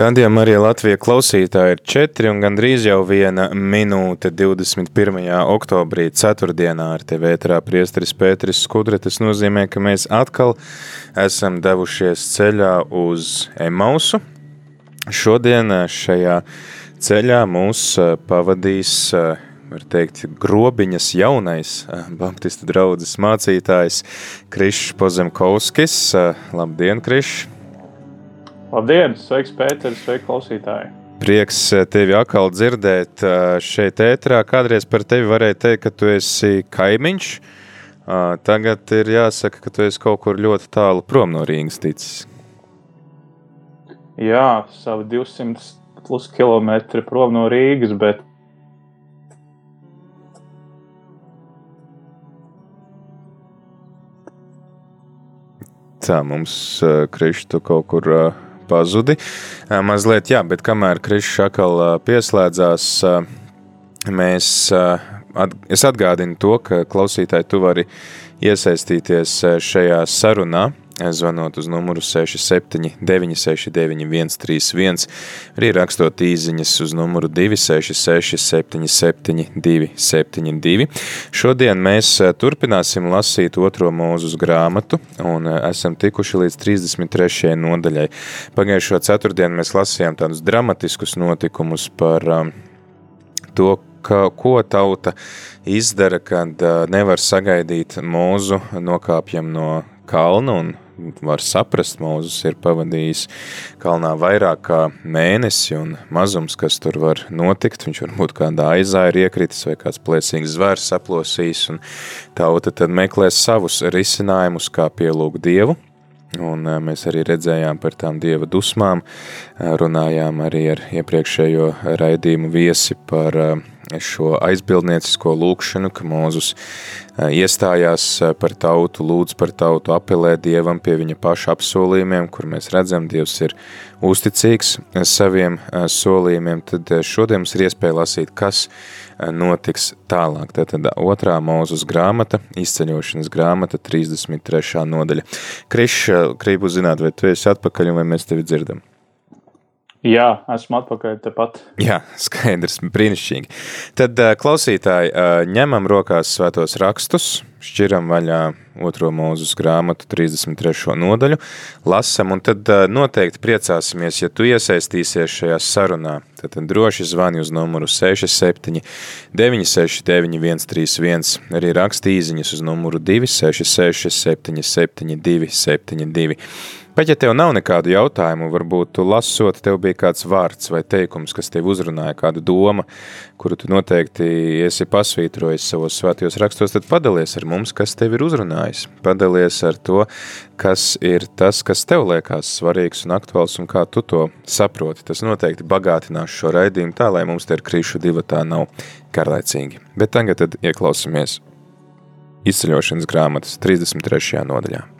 Radījumā arī Latvijas klausītāji ir 4 un gandrīz jau viena minūte 21. oktobrī, ceturtdienā ar tevi ētrā priesteris Pēteris Skudre. Tas nozīmē, ka mēs atkal esam devušies ceļā uz Emausu. Šodien šajā ceļā mūs pavadīs, var teikt, grobiņas jaunais baptistu draudzes mācītājs Krišs Pozemkovskis. Labdien, Krišs! Labdien! Sveiks, Pēters! Sveiki, klausītāji! Prieks eh, tevi atkal dzirdēt eh, šeit ētrā. Kādreiz par tevi varēja teikt, ka tu esi kaimiņš. Eh, tagad ir jāsaka, ka tu esi kaut kur ļoti tālu prom no Rīgas ticis. Jā, savu 200 plus kilometri prom no Rīgas, bet Tā mums krištu kaut kur pazudi. Mazliet, jā, bet kamēr Krišs atkal pieslēdzās, mēs, es atgādinu to, ka klausītāji tu vari iesaistīties šajā sarunā, zvanot uz numuru 679 691 131, arī rakstot īziņas uz numuru 266 77 272. Šodien mēs eh, turpināsim lasīt otro mūzus grāmatu un eh, esam tikuši līdz 33. nodaļai. Pagājušo ceturtdienu mēs lasījām tādus dramatiskus notikumus par um, to, ka, ko tauta izdara, kad uh, nevar sagaidīt mūzu nokāpjam no kalna un var saprast, Mūzes ir pavadījis kalnā vairāk kā mēnesi un mazums, kas tur var notikt, viņš varbūt kādā aizā ir iekritis vai kāds plēsīgs zvērs saplosījis un tauta tad meklēs savus risinājumus, kā pielūgt Dievu, Un mēs arī redzējām par tām dieva dusmām, runājām arī ar iepriekšējo raidījumu viesi par šo aizbildniecisko lūkšanu, ka Mūzus iestājās par tautu, lūdz par tautu, apelē Dievam pie viņa paša apsolījumiem, kur mēs redzam, Dievs ir uzticīgs saviem solījumiem, tad šodien mums ir iespēja lasīt, kas notiks tālāk. Tātad otrā mūzus grāmata, izceļošanas grāmata, 33. nodaļa. Krišs, gribu zināt, vai tu esi atpakaļ un vai mēs tevi dzirdam? Jā, esmu atpakaļ tepat. Jā, skaidrs, brīnišķīgi. Tad, klausītāji, ņemam rokās svētos rakstus, šķiram vaļā otro mūzus grāmatu 33. nodaļu, lasam un tad noteikti priecāsimies, ja tu iesaistīsies šajā sarunā. Tad droši zvani uz numuru 67 969 131, arī raksti īziņas uz numuru 266 772 72. Bet, ja tev nav nekādu jautājumu, varbūt tu lasot, tev bija kāds vārds vai teikums, kas tev uzrunāja, kāda doma, kuru tu noteikti esi pasvītrojis savos svētajos rakstos, tad padalies ar mums, kas tev ir uzrunājis. Padalies ar to, kas ir tas, kas tev liekas svarīgs un aktuāls un kā tu to saproti. Tas noteikti bagātinās šo raidījumu tā, lai mums te ir krīšu divatā nav garlaicīgi. Bet tagad tad ieklausamies izceļošanas grāmatas 33. nodaļā.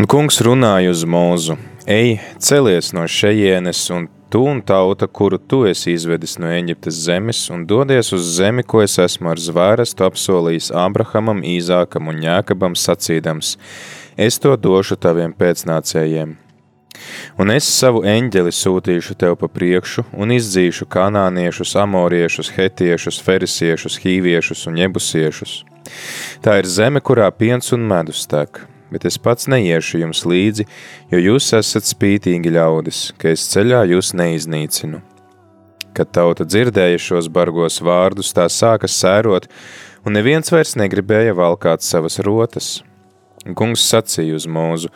Un kungs runāja uz mūzu: Ej, celies no šejienes, un tu un tauta, kuru tu esi izvedis no Eģiptes zemes, un dodies uz zemi, ko es esmu ar zvērestu apsolījis Abrahamam, Īzākam un Jākabam, sacīdams: Es to došu taviem pēcnācējiem. Un es savu eņģeli sūtīšu tev pa priekšu, un izdzīšu kanāniešus, amoriešus, hetiešus, ferisiešus, hīviešus un jebusiešus. Tā ir zeme, kurā piens un medus tek, bet es pats neiešu jums līdzi, jo jūs esat spītīgi ļaudis, ka es ceļā jūs neiznīcinu. Kad tauta dzirdēja šos bargos vārdus, tā sāka sērot, un neviens vairs negribēja valkāt savas rotas. Kungs sacīja uz mūzu: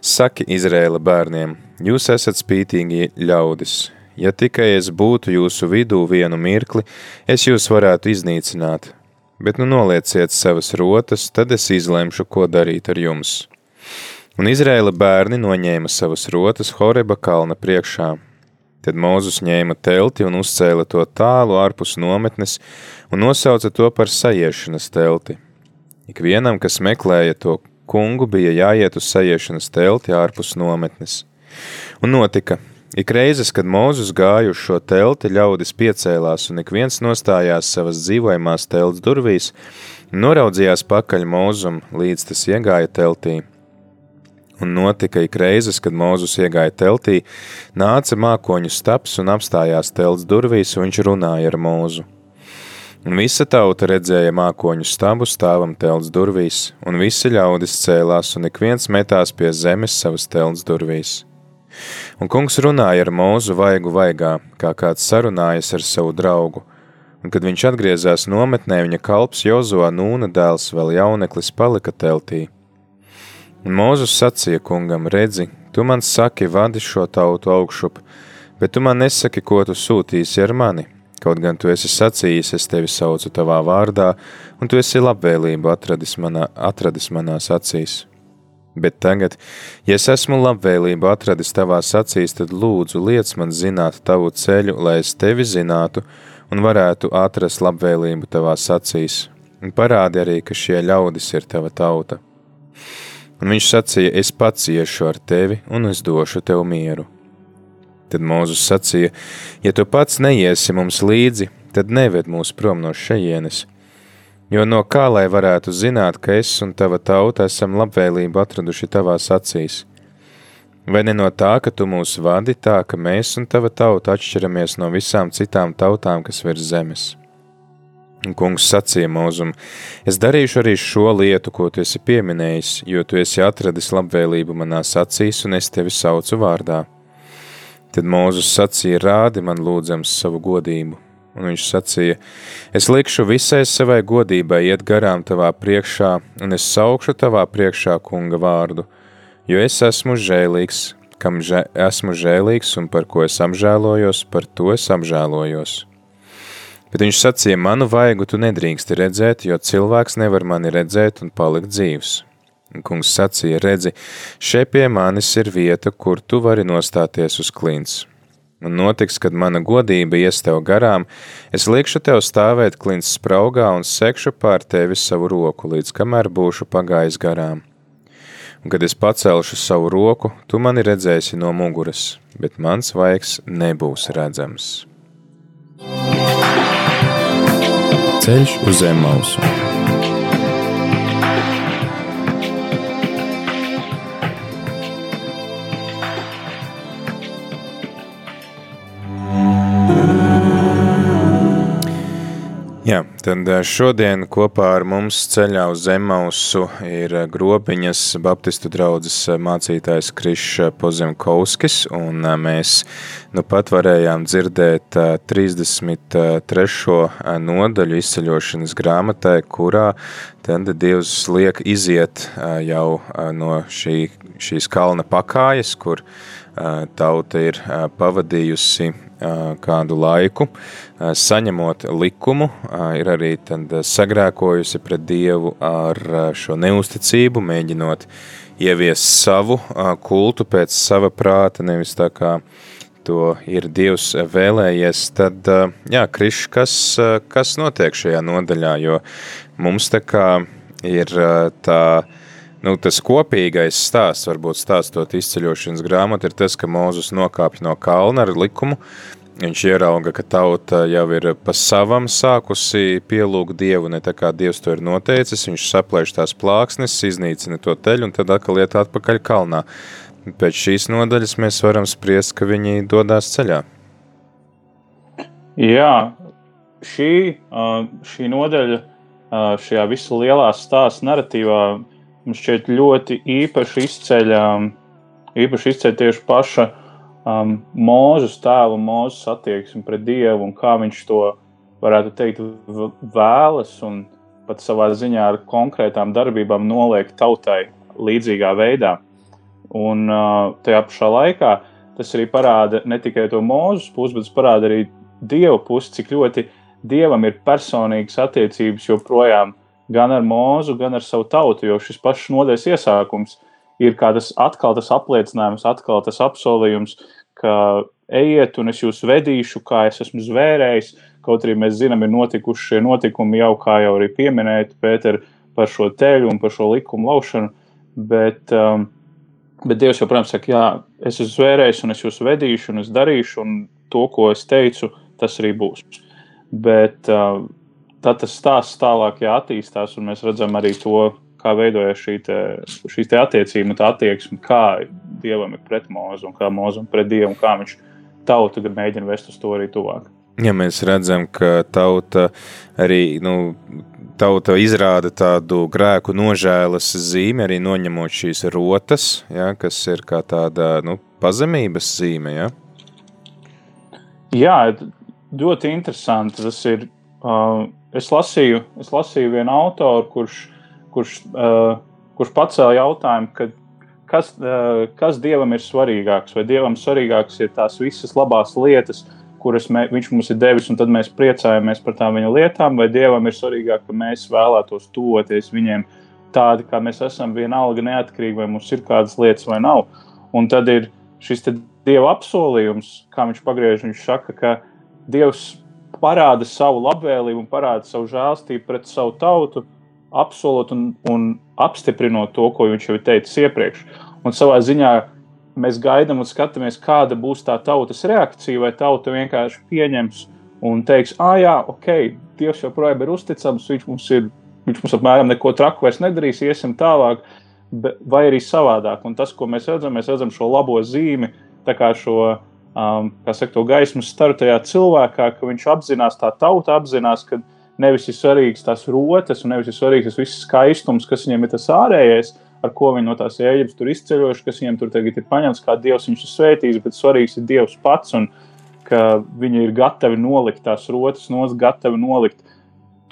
Saki Izrēla bērniem, jūs esat spītīgi ļaudis. Ja tikai es būtu jūsu vidū vienu mirkli, es jūs varētu iznīcināt, bet nu nolieciet savas rotas, tad es izlemšu, ko darīt ar jums. Un Izrēla bērni noņēma savas rotas Horeba kalna priekšā. Tad Mūzus ņēma telti un uzcēla to tālu ārpus nometnes un nosauca to par sajiešanas telti. Ikvienam, kas meklēja to kungu, bija jāiet uz sajiešanas telti ārpus nometnes. Un notika, Ik reizes, kad Mūzus gāja uz šo telti, ļaudis piecēlās un ik viens nostājās savas dzīvojamās telts durvīs, noraudzījās pakaļ Mūzum, līdz tas iegāja teltī. Un notika ik reizes, kad Mūzus iegāja teltī, nāca mākoņu staps un apstājās telts durvīs, un viņš runāja ar Mūzu. Un visa tauta redzēja mākoņu stabu stāvam telts durvīs, un visi ļaudis cēlās, un ik viens metās pie zemes savas telts durvīs. Un kungs runāja ar mūzu vaigu vaigā, kā kāds sarunājas ar savu draugu. Un, kad viņš atgriezās nometnē, viņa kalps Jozoā Nūna dēls vēl jauneklis palika teltī. Un Mūzus sacīja kungam, redzi, tu man saki, vadi šo tautu augšup, bet tu man nesaki, ko tu sūtīsi ar mani. Kaut gan tu esi sacījis, es tevi saucu tavā vārdā, un tu esi labvēlību atradis, manā, atradis manās acīs. Bet tagad, ja es esmu labvēlību atradis tavās acīs, tad lūdzu liec man zināt tavu ceļu, lai es tevi zinātu un varētu atrast labvēlību tavās acīs. Un parādi arī, ka šie ļaudis ir tava tauta. Un viņš sacīja, es pats iešu ar tevi un es došu tev mieru. Tad Mūzus sacīja, ja tu pats neiesi mums līdzi, tad neved mūs prom no šejienes – Jo no kā lai varētu zināt, ka es un tava tauta esam labvēlību atraduši tavās acīs? Vai ne no tā, ka tu mūs vadi tā, ka mēs un tava tauta atšķiramies no visām citām tautām, kas virs zemes? Un kungs sacīja mūzum, es darīšu arī šo lietu, ko tu esi pieminējis, jo tu esi atradis labvēlību manās acīs un es tevi saucu vārdā. Tad Mūzus sacīja, rādi man lūdzams savu godību un viņš sacīja: Es likšu visai savai godībai iet garām tavā priekšā, un es saukšu tavā priekšā kunga vārdu, jo es esmu žēlīgs, kam žē, esmu žēlīgs un par ko es apžēlojos, par to es apžēlojos. Bet viņš sacīja: Manu vaigu tu nedrīksti redzēt, jo cilvēks nevar mani redzēt un palikt dzīvs. Un kungs sacīja: Redzi, šeit pie manis ir vieta, kur tu vari nostāties uz klints un notiks, kad mana godība ies tev garām, es likšu tev stāvēt klints spraugā un sekšu pār tevi savu roku, līdz kamēr būšu pagājis garām. Un, kad es pacelšu savu roku, tu mani redzēsi no muguras, bet mans vaigs nebūs redzams. Ceļš uz zem mausu. Jā, tad eh, šodien kopā ar mums ceļā uz Zemausu ir eh, grobiņas Baptistu draudzes eh, mācītājs Krišs Pozemkovskis, un mēs nu pat varējām dzirdēt 33. nodaļu izceļošanas grāmatai, kurā tad Dievs liek iziet jau no šī, šīs kalna pakājas, kur tauta ir pavadījusi kādu laiku, saņemot likumu, ir arī sagrēkojusi pret Dievu ar šo neusticību, mēģinot ieviest savu kultu pēc sava prāta, nevis tā kā to ir Dievs vēlējies, tad, jā, Kriš, kas, kas notiek šajā nodaļā, jo mums tā kā ir tā, nu, tas kopīgais stāsts, varbūt stāstot izceļošanas grāmatu, ir tas, ka Mūzus nokāpj no kalna ar likumu. Viņš ierauga, ka tauta jau ir pa savam sākusi pielūgt Dievu, ne tā kā Dievs to ir noteicis. Viņš saplēš tās plāksnes, iznīcina to teļu un tad atkal iet atpakaļ kalnā. Pēc šīs nodaļas mēs varam spriest, ka viņi dodās ceļā. Jā, šī, šī nodaļa šajā visā lielā stāsta narratīvā mums šķiet ļoti īpaši izceļ, īpaši izceļ tieši paša um, mūža tēlu, mūža attieksmi pret Dievu un kā viņš to varētu teikt vēlas un pat savā ziņā ar konkrētām darbībām noliek tautai līdzīgā veidā. Un uh, tajā pašā laikā tas arī parāda ne tikai to mūža pusi, bet parāda arī Dieva pusi, cik ļoti Dievam ir personīgas attiecības joprojām gan ar mūzu, gan ar savu tautu. Jo šis pašs nodeļas iesākums ir kā tas atkal tas apliecinājums, atkal tas apsolījums, ka ejiet un es jūs vedīšu, kā es esmu zvērējis. Kaut arī mēs zinām, ir notikuši šie notikumi jau, kā jau arī pieminējāt, Pēter, par šo teļu un par šo likumu laušanu. Bet, um, bet Dievs joprojām saka, jā, es esmu zvērējis un es jūs vedīšu un es darīšu, un to, ko es teicu, tas arī būs. Bet uh, tad tas stāsts tālāk attīstās, un mēs redzam arī to, kā veidojas šī te, šīs te attiecība, tā attieksme, kā dievam ir pret mūzu un kā mūzum pret dievu, un kā viņš tautu mēģina vest uz to arī tuvāk. Ja mēs redzam, ka tauta arī nu, tauta izrāda tādu grēku nožēlas zīmi, arī noņemot šīs rotas, ja, kas ir kā tāda nu, pazemības zīme. Ja? Jā, ļoti interesanti. Tas ir. Uh, es, lasīju, es lasīju vienu autoru, kurš, kurš, uh, kurš pacēla jautājumu, ka, kas, uh, kas dievam ir svarīgāks. Vai dievam svarīgāks ir tās visas labās lietas, kuras mē, viņš mums ir devis, un tad mēs priecājamies par tām viņa lietām, vai dievam ir svarīgāk, ka mēs vēlētos tuvoties viņiem tādi, kā mēs esam, vienalga neatkarīgi, vai mums ir kādas lietas vai nav. Un tad ir šis dieva apsolījums, kā viņš pagriež, viņš saka, ka Dievs parāda savu labvēlību un parāda savu žēlstību pret savu tautu, apsolot un, un apstiprinot to, ko viņš jau ir teicis iepriekš. Un savā ziņā mēs gaidām un skatāmies, kāda būs tā tautas reakcija, vai tauta vienkārši pieņems un teiks, ah, jā, ok, Dievs joprojām ir uzticams, viņš mums ir, viņš mums apmēram neko traku vairs nedarīs, iesim tālāk, vai arī savādāk. Un tas, ko mēs redzam, mēs redzam šo labo zīmi, tā kā šo um, saka, to gaismas staru tajā cilvēkā, ka viņš apzinās, tā tauta apzinās, ka nevis ir svarīgs tās rotas, un nevis ir svarīgs tas viss skaistums, kas viņiem ir tas ārējais, ar ko viņi no tās ēģiptes tur izceļojuši, kas viņiem tur tagad ir paņemts, kā Dievs viņus ir svētījis, bet svarīgs ir Dievs pats, un ka viņi ir gatavi nolikt tās rotas, nos, gatavi nolikt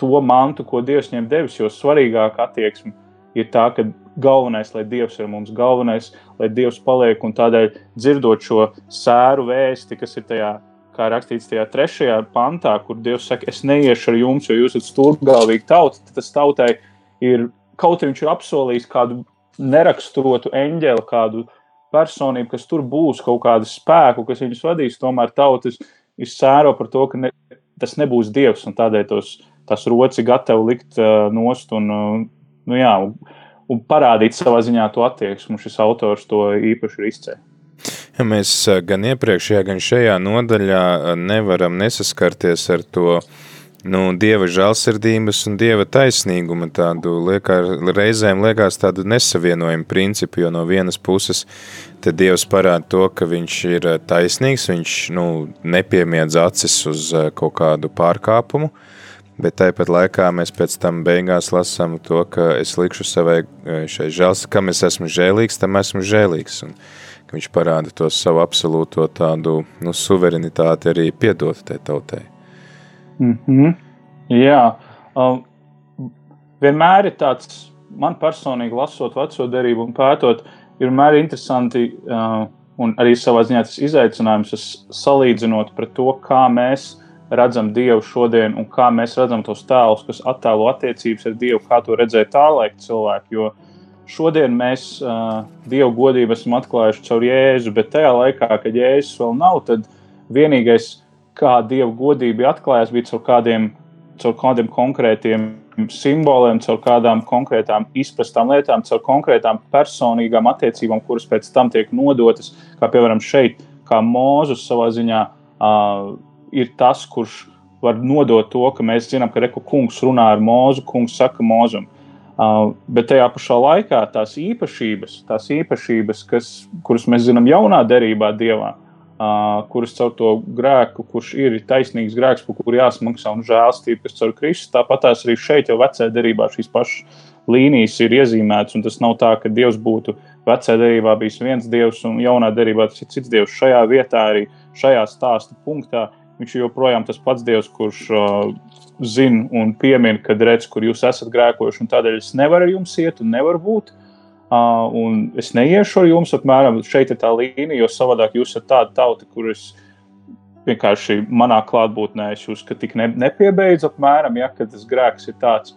to mantu, ko Dievs viņiem devis, jo svarīgāka attieksme ir tā, ka galvenais, lai Dievs ir mums galvenais, lai Dievs paliek un tādēļ dzirdot šo sēru vēsti, kas ir tajā, kā rakstīts tajā trešajā pantā, kur Dievs saka, es neiešu ar jums, jo jūs esat stūrgalvīgi tauta, tad tas tautai ir, kaut arī viņš ir apsolījis kādu neraksturotu eņģeli, kādu personību, kas tur būs, kaut kādu spēku, kas viņus vadīs, tomēr tautas ir sēro par to, ka ne, tas nebūs Dievs, un tādēļ tos, tas roci gatavi likt uh, nost un, uh, nu jā, un parādīt savā ziņā to attieksmi. Šis autors to īpaši ir izcēlis. Ja mēs gan iepriekšējā, gan šajā nodaļā nevaram nesaskarties ar to nu, dieva žēlsirdības un dieva taisnīguma tādu liekā, reizēm liekas tādu nesavienojumu principu, jo no vienas puses te dievs parāda to, ka viņš ir taisnīgs, viņš nu, nepiemiedz acis uz kaut kādu pārkāpumu, uh, Bet tāpat laikā mēs pēc tam beigās lasām to, ka es likšu savai e, šai žēlsirdībai, kam es esmu žēlīgs, tam esmu žēlīgs. Un, viņš parāda to savu absolūto tādu nu, suverenitāti arī piedot tai tautai. Mm -hmm. Jā, um, vienmēr ir tāds, man personīgi lasot veco derību un pētot, ir vienmēr interesanti uh, un arī savā ziņā tas izaicinājums salīdzinot pret to, kā mēs redzam Dievu šodien un kā mēs redzam tos tēlus, kas attēlo attiecības ar Dievu, kā to redzēja tā laika cilvēki. Jo šodien mēs uh, Dievu godību esam atklājuši caur Jēzu, bet tajā laikā, kad Jēzus vēl nav, tad vienīgais, kā Dieva godība atklājās, bija caur kādiem, caur kādiem konkrētiem simboliem, caur kādām konkrētām izprastām lietām, caur konkrētām personīgām attiecībām, kuras pēc tam tiek nodotas, kā piemēram šeit, kā Mūzes savā ziņā. Uh, ir tas, kurš var nodot to, ka mēs zinām, ka Reku kungs runā ar mūzu, kungs saka mūzum. Uh, bet tajā pašā laikā tās īpašības, tās īpašības kas, kuras mēs zinām jaunā derībā Dievā, uh, kuras caur to grēku, kurš ir taisnīgs grēks, par kuru jāsmaksā un žēlstība, kas caur Kristus. Tāpat tās arī šeit jau vecajā derībā šīs pašas līnijas ir iezīmētas, tas nav tā, ka Dievs būtu vecajā derībā bijis viens Dievs un jaunā derībā tas ir cits Dievs. Šajā vietā, arī šajā stāsta punktā, viņš ir joprojām tas pats Dievs, kurš uh, zina un piemin, kad redz, kur jūs esat grēkojuši, un tādēļ es nevaru ar jums iet un nevaru būt. Uh, un es neiešu ar jums, apmēram šeit ir tā līnija, jo savādāk jūs esat tāda tauta, kuras vienkārši manā klātbūtnē es jūs tik ne, nepiebeidzu, apmēram, ja tas grēks ir tāds.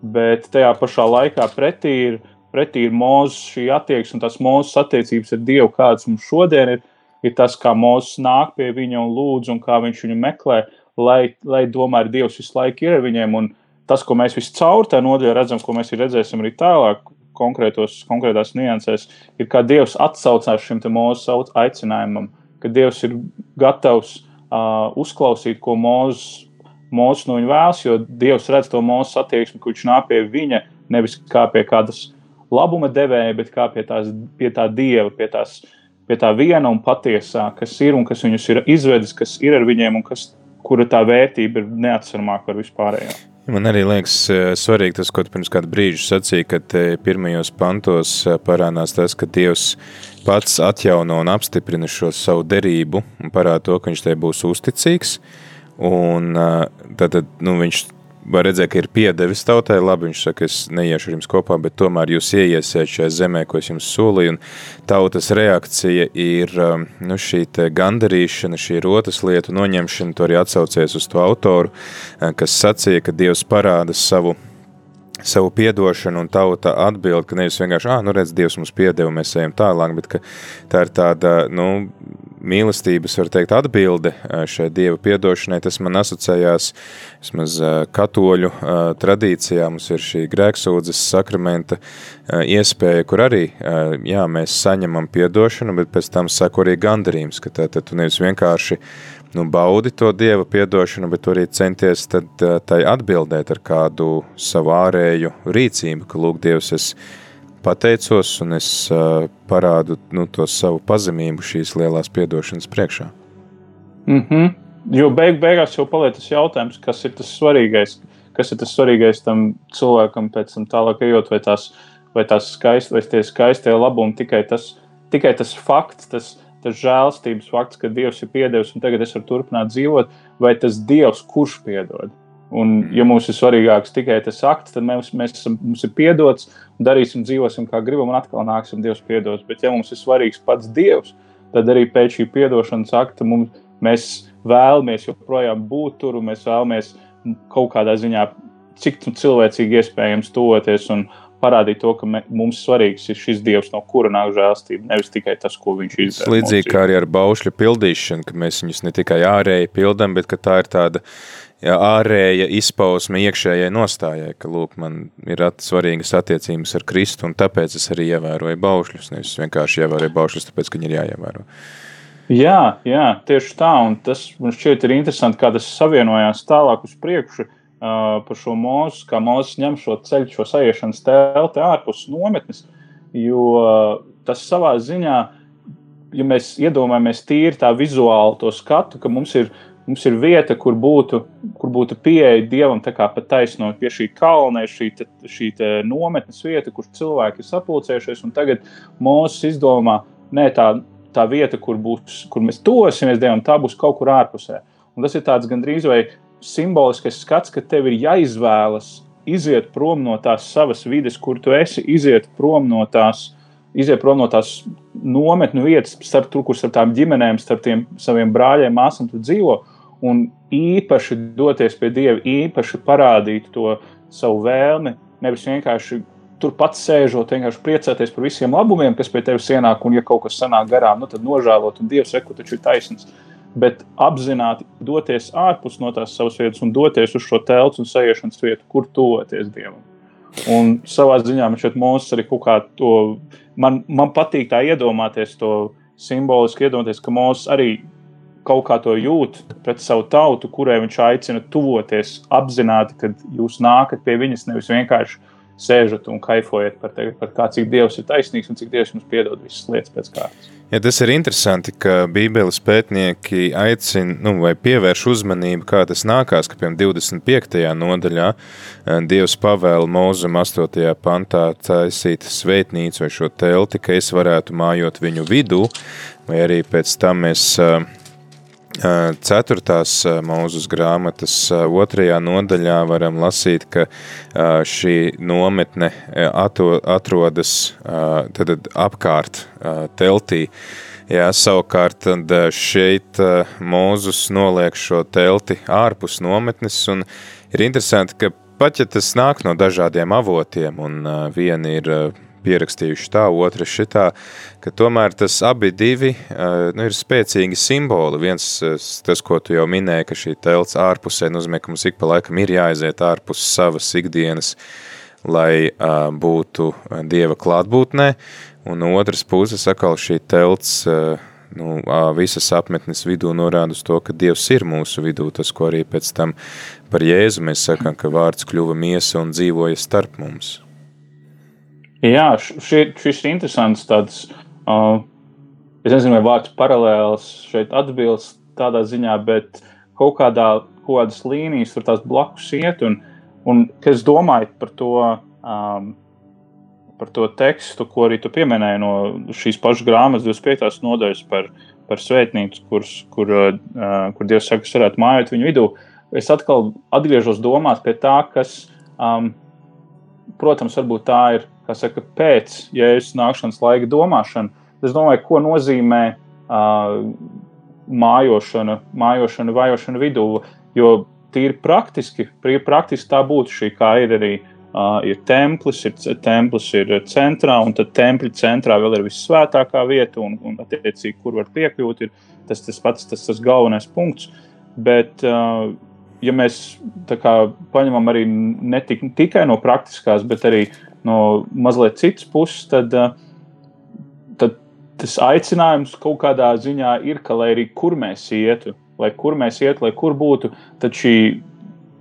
Bet tajā pašā laikā pretī ir, pretī ir mūzes šī attieksme un tās mūzes attiecības ar Dievu, kādas mums šodien ir, ir tas, kā mūzes nāk pie viņa un lūdz un kā viņš viņu meklē, lai, lai tomēr Dievs visu laiku ir ar viņiem. Un tas, ko mēs viscaur tajā nodaļā redzam, ko mēs redzēsim arī tālāk, konkrētos, konkrētās niansēs, ir kā Dievs atsaucās šim mūsu aicinājumam, ka Dievs ir gatavs uh, uzklausīt, ko Mozus Mūsu no viņa vēlas, jo Dievs redz to mūsu attieksmi, kurš nāk pie viņa nevis kā pie kādas labuma devēja, bet kā pie, tās, pie tā dieva, pie, tās, pie tā viena un patiesā, kas ir un kas viņus ir izvedis, kas ir ar viņiem un kas, kura tā vērtība ir neatsvermāka par vispārējo. Man arī liekas eh, svarīgi tas, ko tu pirms kāda brīža sacīja, ka pirmajos pantos eh, parādās tas, ka Dievs pats atjauno un apstiprina šo savu derību un parāda to, ka viņš te būs uzticīgs. Un eh, tad, tad nu, viņš var redzēt, ka ir piedevis tautai. Labi, viņš saka, es neiešu ar jums kopā, bet tomēr jūs ieiesiet šajā zemē, ko es jums solīju. Un tautas reakcija ir um, nu, šī gandarīšana, šī rotas lietu noņemšana. To arī atsaucies uz to autoru, uh, kas sacīja, ka Dievs parāda savu savu piedošanu, un tauta atbild, ka nevis vienkārši, ah, nu redz, Dievs mums piedeva, mēs ejam tālāk, bet ka tā ir tāda, nu, mīlestības, var teikt, atbilde šai Dieva piedošanai, tas man asociējās vismaz katoļu tradīcijā, mums ir šī grēksūdzes sakramenta iespēja, kur arī, jā, mēs saņemam piedošanu, bet pēc tam sako arī gandarījums, ka tā, tad tu nevis vienkārši nu, baudi to Dieva piedošanu, bet arī centies tad tai atbildēt ar kādu savu ārēju rīcību, ka lūk, Dievs, es pateicos un es uh, parādu nu, to savu pazemību šīs lielās piedošanas priekšā. Mm -hmm. Jo beig, beigās jau paliek tas jautājums, kas ir tas svarīgais, kas ir tas svarīgais tam cilvēkam pēc tam tālāk ejot, vai tās, vai tās skaist, vai tie skaistie labumi, tikai tas, tikai tas fakts, tas, tas žēlstības fakts, ka Dievs ir piedevis un tagad es varu turpināt dzīvot, vai tas Dievs, kurš piedod. Un, ja mums ir svarīgāks tikai tas akts, tad mēs, mēs esam, mums ir piedots, darīsim, dzīvosim kā gribam, un atkal nāksim Dievs piedos. Bet, ja mums ir svarīgs pats Dievs, tad arī pēc šī piedošanas akta mums, mēs vēlamies joprojām būt tur, un mēs vēlamies kaut kādā ziņā, cik cilvēcīgi iespējams tuvoties un parādīt to, ka mums svarīgs ir šis Dievs, no kura nāk žēlstība, nevis tikai tas, ko viņš izdarīja. Līdzīgi kā arī ar baušļu pildīšanu, ka mēs viņus ne tikai ārēji pildām, bet ka tā ir tāda ja, ārēja izpausme iekšējai nostājai, ka, lūk, man ir at svarīgas attiecības ar Kristu, un tāpēc es arī ievēroju baušļus, nevis vienkārši ievēroju baušļus, tāpēc, ka viņi ir jāievēro. Jā, jā, tieši tā, un tas man šķiet ir interesanti, kā tas savienojās tālāk uz priekšu uh, par šo mūzu, kā mūzis ņem šo ceļu, šo sajiešanas telti ārpus nometnes, jo uh, tas savā ziņā, ja mēs iedomājamies tīri tā vizuāli to skatu, ka mums ir Mums ir vieta, kur būtu, kur būtu pieeja dievam, tā kā pat taisno pie šī kalna, šī, te, šī te nometnes vieta, kur cilvēki ir sapulcējušies. Tagad Mozus izdomā, nē, tā, tā vieta, kur, būs, kur mēs tosimies dievam, tā būs kaut kur ārpusē. Un tas ir tāds gandrīz vai simboliskais skats, ka tev ir jāizvēlas iziet prom no tās savas vides, kur tu esi, iziet prom no tās iziet prom no tās nometnu vietas, starp tur, kur starp tām ģimenēm, starp tiem saviem brāļiem, māsām tu dzīvo un īpaši doties pie Dieva, īpaši parādīt to savu vēlmi, nevis vienkārši turpat sēžot, vienkārši priecāties par visiem labumiem, kas pie tevis ienāk, un, ja kaut kas sanāk garām, nu, tad nožēlot, un Dievs saka, taču ir taisnība. Bet apzināti doties ārpus no tās savas vietas un doties uz šo telpu un sajiešanas vietu, kur tuvoties Dievam. Un savā ziņā man šeit mūsu arī kaut kā to, man, man patīk tā iedomāties to simboliski, iedomāties, ka mūsu arī kaut kā to jūt pret savu tautu, kurai viņš aicina tuvoties, apzināti, ka jūs nākat pie viņas nevis vienkārši sēžat un kaifojat par, te, par kā, cik Dievs ir taisnīgs un cik Dievs jums piedod visas lietas pēc kārtas. Ja tas ir interesanti, ka Bībeles pētnieki aicina nu, vai pievērš uzmanību, kā tas nākās, ka piemēram 25. nodaļā eh, Dievs pavēla Mūzum 8. pantā taisīt svētnīcu vai šo telti, ka es varētu mājot viņu vidū, vai arī pēc tam mēs uh, Ceturtās mūzes grāmatas otrajā nodaļā varam lasīt, ka šī nometne atrodas tad apkārt teltī. Jā, savukārt šeit Mūzus noliek šo telti ārpus nometnes, un ir interesanti, ka pat ja tas nāk no dažādiem avotiem, un viena ir pierakstījuši tā, otra šitā, ka tomēr tas abi divi nu, ir spēcīgi simboli. Viens, tas, ko tu jau minēji, ka šī telts ārpusē nozīmē, ka mums ik pa laikam ir jāaiziet ārpus savas ikdienas, lai uh, būtu Dieva klātbūtnē, un no otras puses atkal šī telts nu, visas apmetnes vidū norāda uz to, ka Dievs ir mūsu vidū, tas, ko arī pēc tam par Jēzu mēs sakam, ka vārds kļuva miesa un dzīvoja starp mums. Jā, šie, šis ir interesants. Tāds, uh, es nezinu, vai vārds paralēls šeit atbilst tādā ziņā, bet kaut kādā kaut kādas līnijas tur tās blakus iet. Un, un kas domāju par to, um, par to tekstu, ko arī tu pieminēji no šīs pašas grāmatas 25. nodaļas par, par svētnīcu, kur, kur, uh, kur Dievs saka, ka varētu mājot viņu vidū. Es atkal atgriežos domās pie tā, kas, um, protams, varbūt tā ir saka, pēc jēzus nākšanas laika domāšana. Es domāju, ko nozīmē uh, mājošana, mājošana, vajošana vidū. Jo tīri praktiski, praktiski tā būtu šī, kā ir arī uh, ir templis, ir templis ir centrā, un tad tempļa centrā vēl ir vissvētākā vieta, un, un attiecīgi, kur var piekļūt, ir tas, tas pats tas, tas galvenais punkts. Bet, uh, ja mēs kā, paņemam arī ne tik, tikai no praktiskās, bet arī no mazliet citas puses, tad, eh, tad tas aicinājums kaut kādā ziņā ir, ka lai arī kur mēs ietu, lai kur mēs ietu, lai kur būtu, tad šī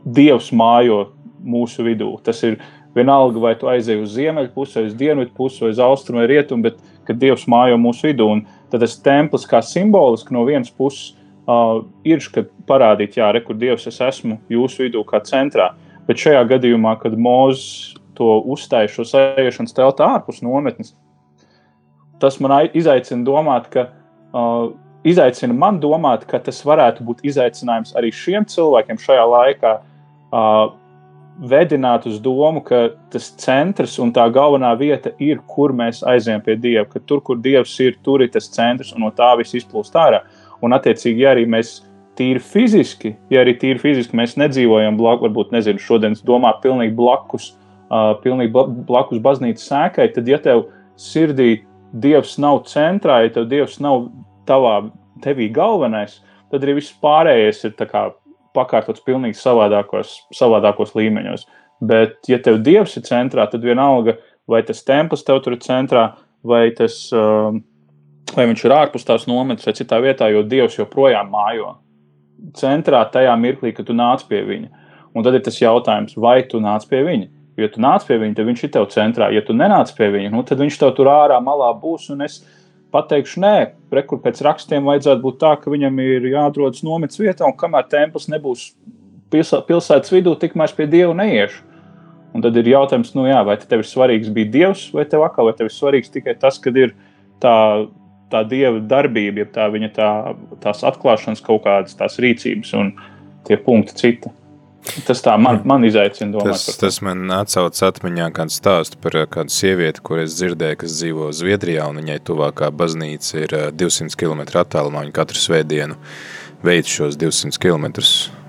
dievs mājo mūsu vidū. Tas ir vienalga, vai tu aizej uz ziemeļu pusi, vai uz dienvidu pusi, vai uz austrumu vai rietumu, bet kad dievs mājo mūsu vidū. Un tad tas templis kā simboliski no vienas puses uh, ir, kad parādīt, jā, re, kur dievs es esmu jūsu vidū kā centrā. Bet šajā gadījumā, kad Mozus to uzstāju šo sajūšanas telti ārpus nometnes, tas man izaicina domāt, ka. Uh, Izaicina man domāt, ka tas varētu būt izaicinājums arī šiem cilvēkiem šajā laikā, uh, vedināt uz domu, ka tas centrs un tā galvenā vieta ir, kur mēs aizējām pie Dieva. Ka tur, kur Dievs ir, tur ir tas centrs un no tā viss izplūst ārā. Un, attiecīgi, ja arī mēs tīri fiziski, ja arī tīri fiziski mēs nedzīvojam blakus, varbūt nezinu, šodien domā pilnīgi blakus pilnīgi blakus baznīcas sēkai, tad, ja tev sirdī Dievs nav centrā, ja tev Dievs nav tavā, tevī galvenais, tad arī viss pārējais ir kā, pakārtots pilnīgi savādākos, savādākos līmeņos. Bet, ja tev Dievs ir centrā, tad vienalga, vai tas templis tev tur ir centrā, vai, tas, uh, vai viņš ir ārpus tās nometnes vai citā vietā, jo Dievs joprojām mājo centrā tajā mirklī, kad tu nāc pie viņa. Un tad ir tas jautājums, vai tu nāc pie viņa. Jo tu nāc pie viņa, tad viņš ir tev centrā. Ja tu nenāc pie viņa, nu, tad viņš tev tur ārā malā būs. Un es pateikšu, nē, rekur pēc rakstiem vajadzētu būt tā, ka viņam ir jāatrodas nometnes vietā, un kamēr templis nebūs pilsētas vidū, tikmēr pie dieva neiešu. Un tad ir jautājums, nu jā, vai tev ir svarīgs bija dievs, vai tev atkal, vai tev ir svarīgs tikai tas, kad ir tā, tā dieva darbība, ja tā viņa tā, tās atklāšanas kaut kādas tās rīcības un tie punkti citi. Tas tā man, man izaicina domāt. Tas, tas man atsauc atmiņā kādu stāstu par eh, kādu sievieti, kur es dzirdēju, kas dzīvo Zviedrijā, un viņai tuvākā baznīca ir 200 eh, km attālumā. Viņa katru svētdienu veic šos 200 km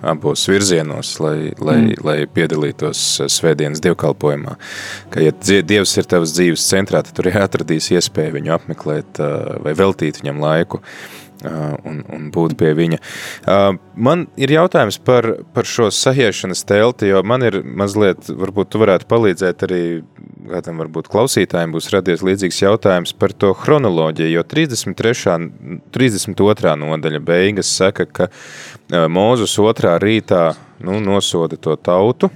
abos virzienos, lai, lai, mm. lai piedalītos eh, svētdienas dievkalpojumā. Ka, ja Dievs ir tavas dzīves centrā, tad tur ir atradīs iespēju viņu apmeklēt vai veltīt viņam laiku. Uh, un, un būt pie viņa. Man ir jautājums par, par šo sajiešanas telti, jo man ir mazliet, varbūt tu varētu palīdzēt arī kādam varbūt klausītājiem būs radies līdzīgs jautājums par to chronoloģiju, jo 33. 32. nodaļa beigas saka, ka Mūzus otrā rītā nu, nosoda to tautu,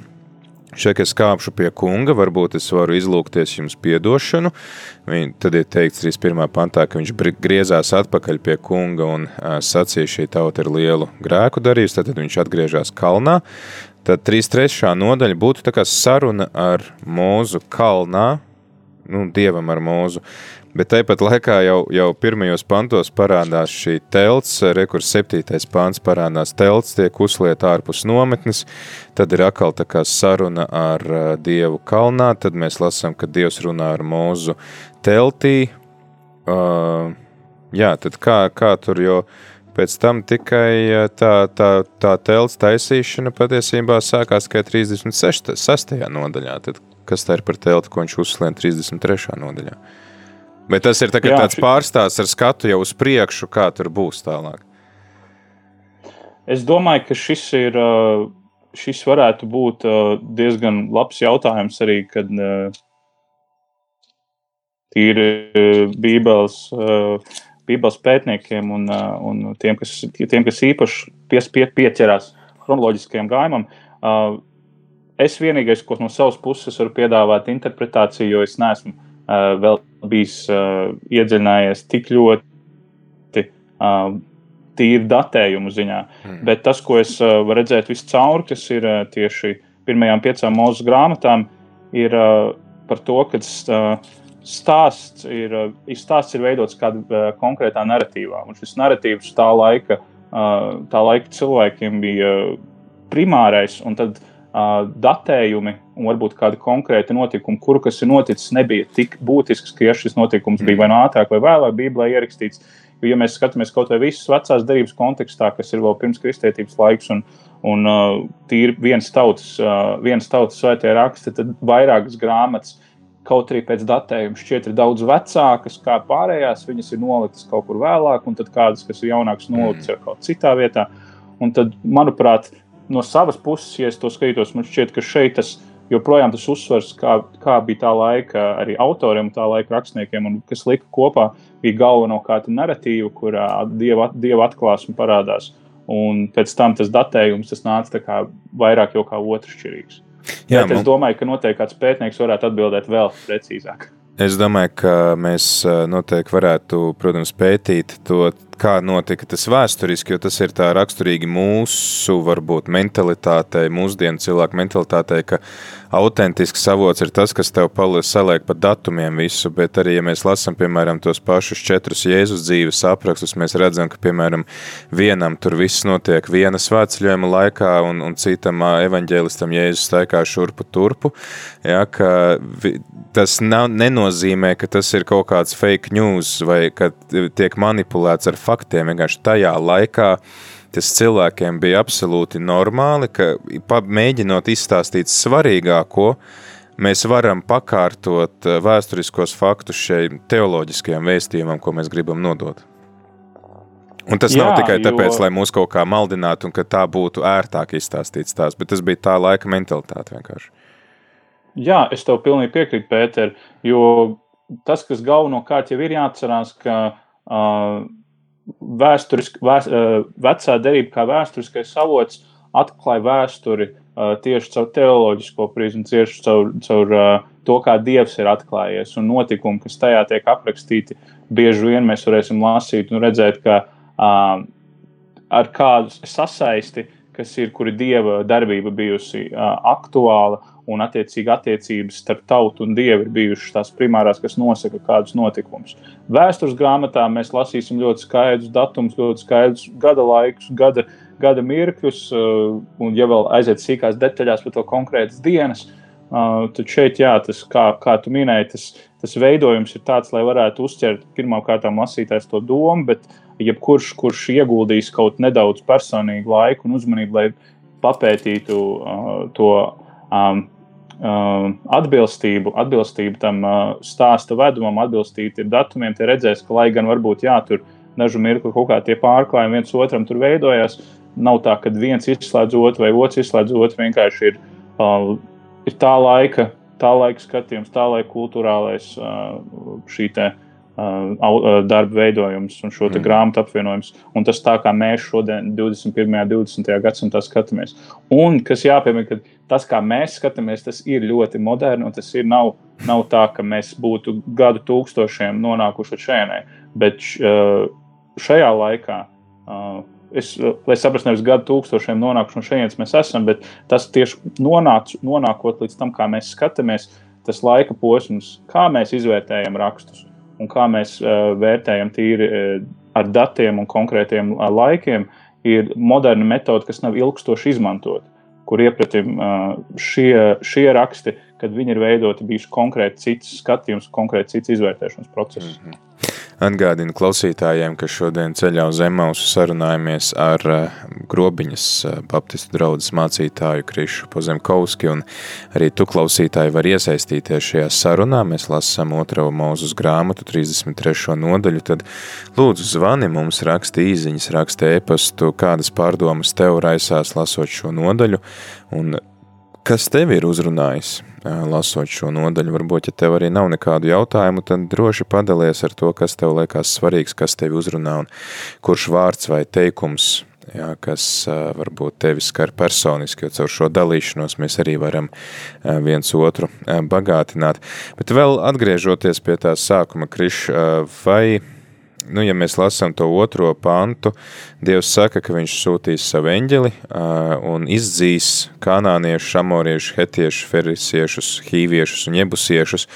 Šeit es kāpšu pie kunga, varbūt es varu izlūgties jums piedošanu. Viņ, tad ir teikts 31. pantā, ka viņš griezās atpakaļ pie kunga un sacīja, šī tauta ir lielu grēku darījusi, tad viņš atgriežas kalnā. Tad 33. nodaļa būtu saruna ar mūzu kalnā, nu, dievam ar mūzu. Bet tāpat laikā jau, jau pirmajos pantos parādās šī telts, rekurs septītais pants parādās telts, tiek uzlieta ārpus nometnes, tad ir atkal tā kā saruna ar Dievu kalnā, tad mēs lasām, ka Dievs runā ar mūzu teltī. Uh, jā, tad kā, kā tur jau pēc tam tikai tā, tā, tā telts taisīšana patiesībā sākās tikai 36. nodaļā. Tad kas tā ir par telti, ko viņš uzslēdz 33. nodaļā? Bet tas ir tā, Jā, tāds pārstāsts ar skatu jau uz priekšu, kā tur būs tālāk. Es domāju, ka šis ir. Šis varētu būt diezgan labs jautājums arī, kad tīri Bībeles, Bībeles pētniekiem un, un tiem, kas, tiem, kas īpaši pies, pie, pieķerās chronoloģiskajam gājumam. Es vienīgais, ko no savas puses varu piedāvāt interpretāciju, jo es neesmu Uh, vēl bijis uh, iedziļinājies tik ļoti uh, tīri datējumu ziņā. Mm. Bet tas, ko es varu redzēt viscaur, kas ir tieši pirmajām piecām mūsu grāmatām, ir par to, ka stāsts ir, stāsts ir veidots kādā konkrētā narratīvā. Un šis narratīvs tā laika, tā laika cilvēkiem bija primārais, un tad datējumi un varbūt kādi konkrēti notikumi, kuru kas ir noticis, nebija tik būtisks, ka ja šis notikums bija vai no ātrāk vai vēlāk Bībelē ierakstīts. Jo, ja mēs skatāmies kaut vai visas vecās derības kontekstā, kas ir vēl pirms kristietības laiks, un, un uh, tīri viens tautas, uh, viens tautas svētie raksti, tad vairākas grāmatas, kaut arī pēc datējuma šķiet ir daudz vecākas, kā pārējās, viņas ir noliktas kaut kur vēlāk, un tad kādas, kas ir jaunākas, noliktas mm. kaut citā vietā. Un tad, manuprāt, no savas puses, ja es to skatos, man šķiet, ka šeit tas joprojām tas uzsvers, kā, kā bija tā laika arī autoriem, tā laika rakstniekiem, un kas lika kopā, bija galvenokārt narratīva, kurā dieva, dieva atklāsme parādās. Un pēc tam tas datējums tas nāca vairāk jau kā otršķirīgs. Jā, Bet es domāju, ka noteikti kāds pētnieks varētu atbildēt vēl precīzāk. Es domāju, ka mēs noteikti varētu, protams, pētīt to kā notika tas vēsturiski, jo tas ir tā raksturīgi mūsu, varbūt, mentalitātei, mūsdienu cilvēku mentalitātei, ka autentisks avots ir tas, kas tev saliek pa datumiem visu, bet arī, ja mēs lasam, piemēram, tos pašus četrus Jēzus dzīves aprakstus, mēs redzam, ka, piemēram, vienam tur viss notiek viena svētceļojuma laikā un, un citam evaņģēlistam Jēzus staigā šurpu turpu, ja, ka tas nav, nenozīmē, ka tas ir kaut kāds fake news vai ka tiek manipulēts ar faktiem. Vienkārši tajā laikā tas cilvēkiem bija absolūti normāli, ka mēģinot izstāstīt svarīgāko, mēs varam pakārtot eh, vēsturiskos faktus šiem teoloģiskajam vēstījumam, ko mēs gribam nodot. Un tas Jā, nav tikai tāpēc, jo... lai mūs kaut kā maldinātu un ka tā būtu ērtāk izstāstīts tās, bet tas bija tā laika mentalitāte vienkārši. Jā, es tev pilnīgi piekrītu, Pēter, jo tas, kas galvenokārt jau ir jāatcerās, ka uh, vēsturisk, vēst, vecā derība kā vēsturiskais avots atklāja vēsturi tieši caur teoloģisko prizmu, tieši caur, caur to, kā Dievs ir atklājies. Un notikumi, kas tajā tiek aprakstīti, bieži vien mēs varēsim lasīt un redzēt, ka ar kādu sasaisti, kas ir, kuri Dieva darbība bijusi aktuāla un attiecīgi attiecības starp tautu un dievu ir bijušas tās primārās, kas nosaka kādus notikumus. Vēstures grāmatā mēs lasīsim ļoti skaidrus datumus, ļoti skaidrus gada laikus, gada, gada mirkļus, uh, un, ja vēl aiziet sīkās detaļās par to konkrētas dienas, uh, tad šeit, jā, tas, kā, kā tu minēji, tas, tas veidojums ir tāds, lai varētu uzķert pirmkārt lasītājs to domu, bet jebkurš, kurš ieguldīs kaut nedaudz personīgu laiku un uzmanību, lai papētītu uh, to um, atbilstību, atbilstību tam uh, stāsta vedumam, atbilstību datumiem, tie redzēs, ka, lai gan varbūt jā, tur dažu mirkli kaut kā tie pārklājumi viens otram tur veidojās, nav tā, ka viens izslēdz otru vai otrs izslēdz otru. Vienkārši ir, uh, ir tā laika, tā laika skatījums, tā laika kultūrālais uh, šī te. Uh, darba veidojums un šo mm. grāmatu apvienojums. Un tas tā kā mēs šodien, 21. un 20. gadsimtā skatāmies. Un kas jāpiemina, ka tas, kā mēs skatāmies, tas ir ļoti moderni un tas ir nav, nav tā, ka mēs būtu gadu tūkstošiem nonākuši šeit. Bet uh, šajā laikā. Uh, es, lai saprastu, nevis gadu tūkstošiem nonākuši no šejienes mēs esam, bet tas tieši nonāc, nonākot līdz tam, kā mēs skatāmies, tas laika posms, kā mēs izvērtējam rakstus un kā mēs uh, vērtējam tīri uh, ar datiem un konkrētiem uh, laikiem, ir moderna metode, kas nav ilgstoši izmantota. Kur iepratim uh, šie, šie raksti, kad viņi ir veidoti, bijuši konkrēti cits skatījums, konkrēti cits izvērtēšanas process. Mm -hmm. Atgādinu klausītājiem, ka šodien ceļā uz Emausu sarunājamies ar eh, Grobiņas eh, baptistu draudzes mācītāju Krišu Pozemkovski, un arī tu klausītāji var iesaistīties šajā sarunā. Mēs lasām otro mūzus grāmatu, 33. nodaļu, tad lūdzu zvani mums, raksti īziņas, raksti e-pastu, kādas pārdomas tev raisās lasot šo nodaļu, un kas tev ir uzrunājis? Lasot šo nodaļu. Varbūt, ja tev arī nav nekādu jautājumu, tad droši padalies ar to, kas tev liekas svarīgs, kas tevi uzrunā un kurš vārds vai teikums, jā, kas varbūt tevi skar personiski, jo caur šo dalīšanos mēs arī varam viens otru bagātināt. Bet vēl atgriežoties pie tā sākuma, Kriš, vai nu, ja mēs lasām to otro pantu, Dievs saka, ka viņš sūtīs savu eņģeli un izdzīs kanāniešus, amoriešus, hetiešus, ferisiešus, hīviešus un jebusiešus.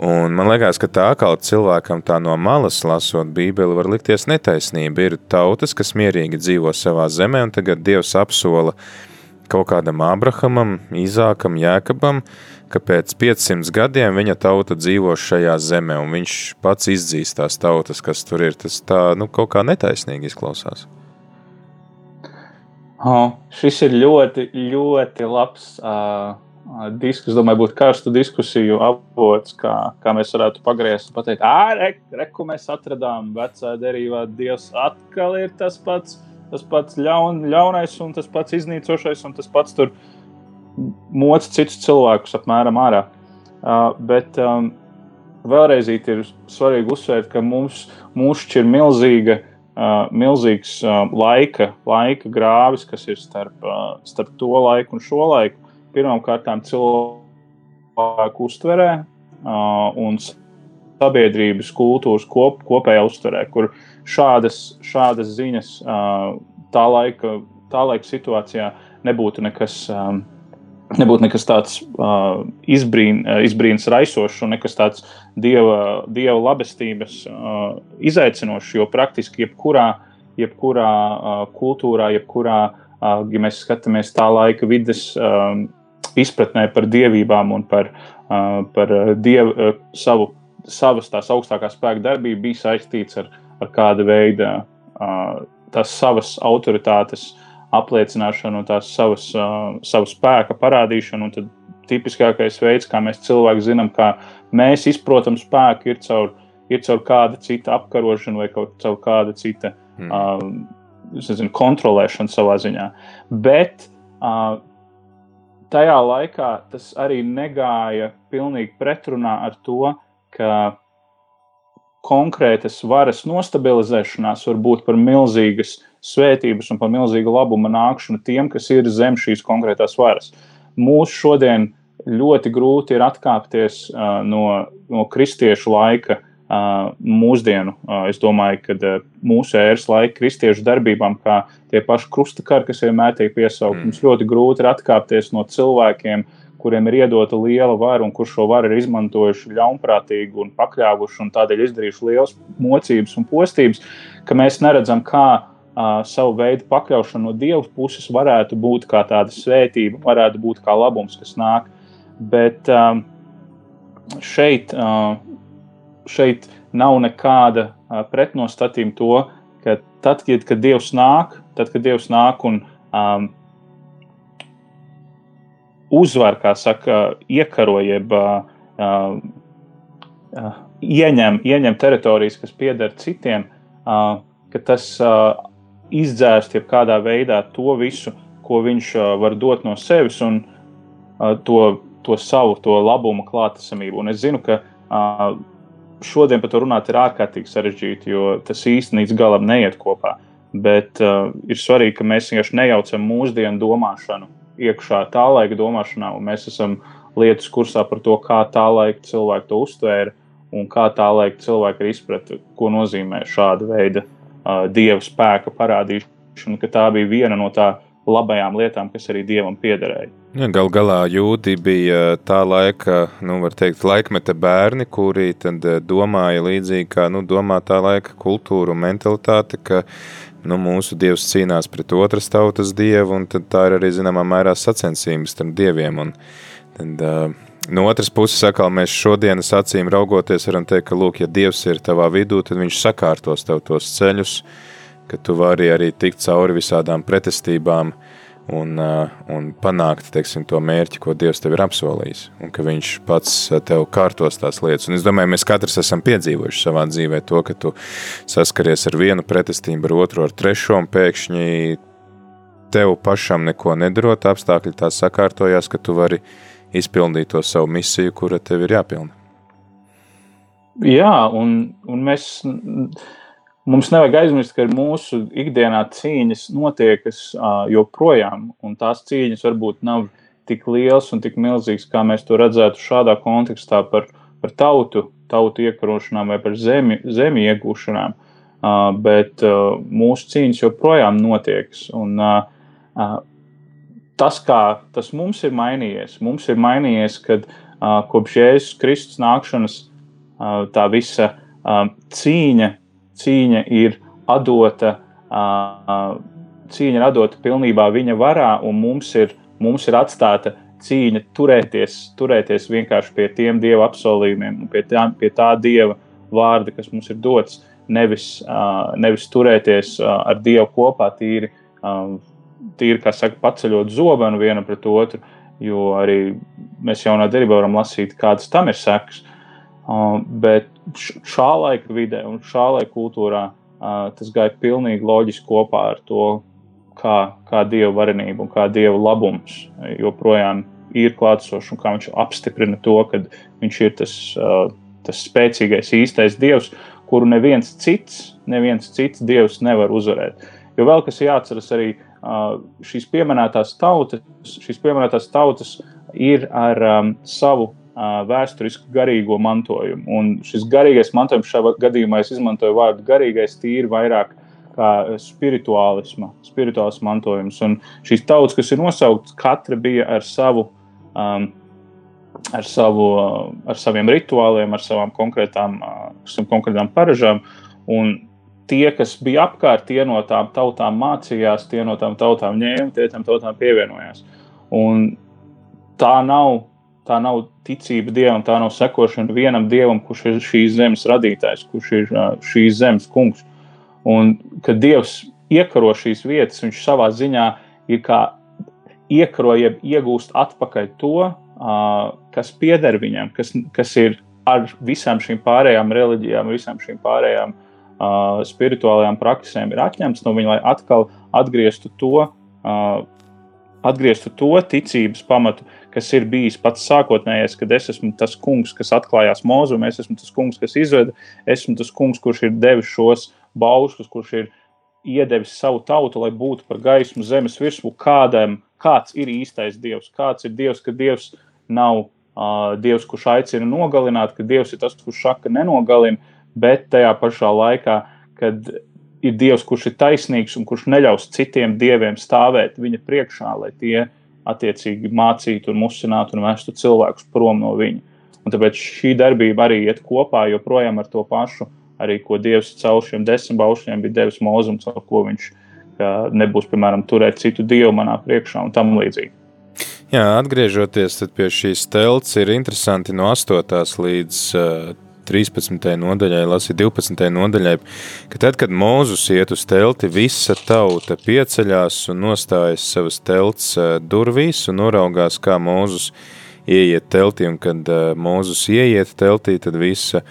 Un man liekas, ka tā kā cilvēkam tā no malas lasot Bībeli var likties netaisnība. Ir tautas, kas mierīgi dzīvo savā zemē, un tagad Dievs apsola kaut kādam Abrahamam, Īzākam, Jēkabam, ka pēc 500 gadiem viņa tauta dzīvo šajā zemē, un viņš pats izdzīs tās tautas, kas tur ir. Tas tā, nu, kaut kā netaisnīgi izklausās. Oh, šis ir ļoti, ļoti labs uh, disks. Es domāju, būtu karstu diskusiju avots, kā, kā mēs varētu pagriezt un pateikt, ah, re, re, ko mēs atradām vecā derībā. Dievs atkal ir tas pats, tas pats ļaun, ļaunais un tas pats iznīcošais un tas pats tur ir moc citus cilvēkus apmēram ārā. Uh, bet um, vēlreiz ir svarīgi uzsvērt, ka mums, ir milzīga, uh, milzīgs uh, laika, laika grāvis, kas ir starp, uh, starp to laiku un šo laiku. Pirmkārt, cilvēku uztverē uh, un sabiedrības kultūras kop, kopējā uztverē, kur šādas, šādas ziņas uh, tā, laika, tā laika situācijā nebūtu nekas. Um, nebūtu nekas tāds uh, izbrīn, izbrīns raisošs un nekas tāds dieva, dieva labestības uh, izaicinošs, jo praktiski jebkurā, jebkurā uh, kultūrā, jebkurā, uh, ja mēs skatāmies tā laika vidas uh, izpratnē par dievībām un par, uh, par dievu, uh, savu, savas tās augstākās spēka darbību, bija saistīts ar, ar kāda veida uh, tās savas autoritātes uh, apliecināšanu tās savas, uh, savu spēka parādīšanu. Tad tipiskākais veids, kā mēs cilvēki zinām, kā mēs izprotam spēku, ir caur, ir caur kāda cita apkarošanu vai caur kāda cita mm. uh, nezinu, kontrolēšanu savā ziņā. Bet uh, tajā laikā tas arī negāja pilnīgi pretrunā ar to, ka konkrētas varas nostabilizēšanās var būt par milzīgas svētības un par milzīgu labumu nākšanu tiem, kas ir zem šīs konkrētās varas. Mūsu šodien ļoti grūti ir atkāpties uh, no, no kristiešu laika uh, mūsdienu. Uh, es domāju, ka uh, mūsu ēras laika kristiešu darbībām, kā tie paši krustakari, kas vienmēr tiek piesaukti, mm. mums ļoti grūti ir atkāpties no cilvēkiem, kuriem ir iedota liela vara un kurš šo varu ir izmantojuši ļaunprātīgi un pakļāvuši un tādēļ izdarījuši liels mocības un postības, ka mēs neredzam, kā uh, savu veidu pakļaušana no Dieva puses varētu būt kā tāda svētība, varētu būt kā labums, kas nāk. Bet um, šeit, uh, šeit nav nekāda uh, pretnostatījuma to, ka tad, kad Dievs nāk, tad, kad Dievs nāk un um, uzvar, kā saka, iekaro, jeb uh, uh, ieņem, ieņem teritorijas, kas pieder citiem, uh, ka tas uh, izdzēst jau kādā veidā to visu, ko viņš uh, var dot no sevis un uh, to, to savu to labumu klātesamību. Un es zinu, ka uh, šodien par to runāt ir ārkārtīgi sarežģīti, jo tas īstenībā līdz galam neiet kopā. Bet uh, ir svarīgi, ka mēs vienkārši nejaucam mūsdienu domāšanu iekšā tā laika domāšanā, un mēs esam lietas kursā par to, kā tā laika cilvēki to uztvēra un kā tā laika cilvēki ir izpratuši, ko nozīmē šāda veida uh, dieva spēka parādīšana, ka tā bija viena no tām labajām lietām, kas arī dievam piederēja. Ja, Galu galā jūdi bija tā laika, nu, teikt, laikmeta bērni, kuri domāja līdzīgi kā nu, domā tā laika kultūra un mentalitāte, ka nu, mūsu dievs cīnās pret otras tautas dievu, un tā ir arī zināmā mērā sacensības starp dieviem. Un, tad, uh, No otras puses, atkal mēs šodienas acīm raugoties, varam teikt, ka, lūk, ja Dievs ir tavā vidū, tad Viņš sakārtos tev tos ceļus, ka tu vari arī tikt cauri visādām pretestībām un, un panākt teiksim, to mērķi, ko Dievs tev ir apsolījis. Un ka Viņš pats tev kārtos tās lietas. Un es domāju, mēs katrs esam piedzīvojuši savā dzīvē to, ka tu saskaries ar vienu pretestību, ar otru, ar trešo, un pēkšņi tev pašam neko nedarot, apstākļi tā sakārtojās, ka tu vari izpildīt to savu misiju, kura tev ir jāpilda. Jā, un, un mēs, mums nevajag aizmirst, ka mūsu ikdienā cīņas notiekas joprojām, un tās cīņas varbūt nav tik liels un tik milzīgs, kā mēs to redzētu šādā kontekstā par, par tautu, tautu iekarošanām vai par zemi, zemi iegūšanām. Uh, bet uh, mūsu cīņas joprojām notiekas. Un, uh, tas, kā tas mums ir mainījies, mums ir mainījies, kad uh, kopš Jēzus Kristus nākšanas uh, tā visa uh, cīņa, cīņa ir atdota, uh, cīņa ir atdota pilnībā viņa varā, un mums ir, mums ir atstāta cīņa turēties, turēties vienkārši pie tiem dieva apsolījumiem, pie tā, pie tā dieva vārda, kas mums ir dots, nevis, uh, nevis turēties uh, ar dievu kopā tīri. Uh, tīri, kā saka, paceļot zobenu viena pret otru, jo arī mēs jaunā derībā varam lasīt, kādas tam ir sekas. Uh, bet šā laika vidē un šā laika kultūrā uh, tas gāja pilnīgi loģiski kopā ar to, kā, kā dieva varenība un kā dieva labums joprojām ir klātsošs un kā viņš apstiprina to, ka viņš ir tas, uh, tas spēcīgais īstais dievs, kuru neviens cits, neviens cits dievs nevar uzvarēt. Jo vēl kas jāatceras arī uh, šīs pieminētās tautas, šīs pieminētās tautas ir ar um, savu uh, vēsturisku garīgo mantojumu. Un šis garīgais mantojums šajā gadījumā es izmantoju vārdu garīgais tīri vairāk kā spirituālisma, spirituāls mantojums. Un šīs tautas, kas ir nosauktas, katra bija ar savu. Um, ar, savu, ar saviem rituāliem, ar savām konkrētām, ar konkrētām paražām. Un tie, kas bija apkārt, tie no tām tautām mācījās, tie no tām tautām ņēma, tie tam tautām pievienojās. Un tā nav, tā nav ticība dievam, tā nav sekošana vienam dievam, kurš ir šīs zemes radītājs, kurš ir šīs zemes kungs. Un kad dievs iekaro šīs vietas, viņš savā ziņā ir kā iekaro, jeb iegūst atpakaļ to, kas pieder viņam, kas, kas ir ar visām šīm pārējām reliģijām, visām šīm pārējām uh, uh, spirituālajām praksēm ir atņemts no viņa, lai atkal atgrieztu to, uh, atgrieztu to ticības pamatu, kas ir bijis pats sākotnējais, kad es esmu tas kungs, kas atklājās mūzumā, es esmu tas kungs, kas izveda, esmu tas kungs, kurš ir devis šos baušus, kurš ir iedevis savu tautu, lai būtu par gaismu zemes virsmu, kādam, kāds ir īstais dievs, kāds ir dievs, ka dievs nav uh, dievs, kurš aicina nogalināt, ka dievs ir tas, kurš saka, nenogalina, bet tajā pašā laikā, kad ir Dievs, kurš ir taisnīgs un kurš neļaus citiem dieviem stāvēt viņa priekšā, lai tie attiecīgi mācītu un musinātu un vestu cilvēkus prom no viņa. Un tāpēc šī darbība arī iet kopā joprojām ar to pašu, arī ko Dievs caur šiem desmit baušļiem bija devis mūzum, caur ko viņš nebūs, piemēram, turēt citu dievu manā priekšā un tam līdzīgi. Jā, atgriežoties pie šīs telts, ir interesanti no 8. līdz 13. nodaļai, lasīja 12. nodaļai, ka tad, kad Mūzus iet uz telti, visa tauta pieceļās un nostājas savas telts durvīs un noraugās, kā Mūzus ieiet teltī, un kad Mūzus ieiet teltī, tad visa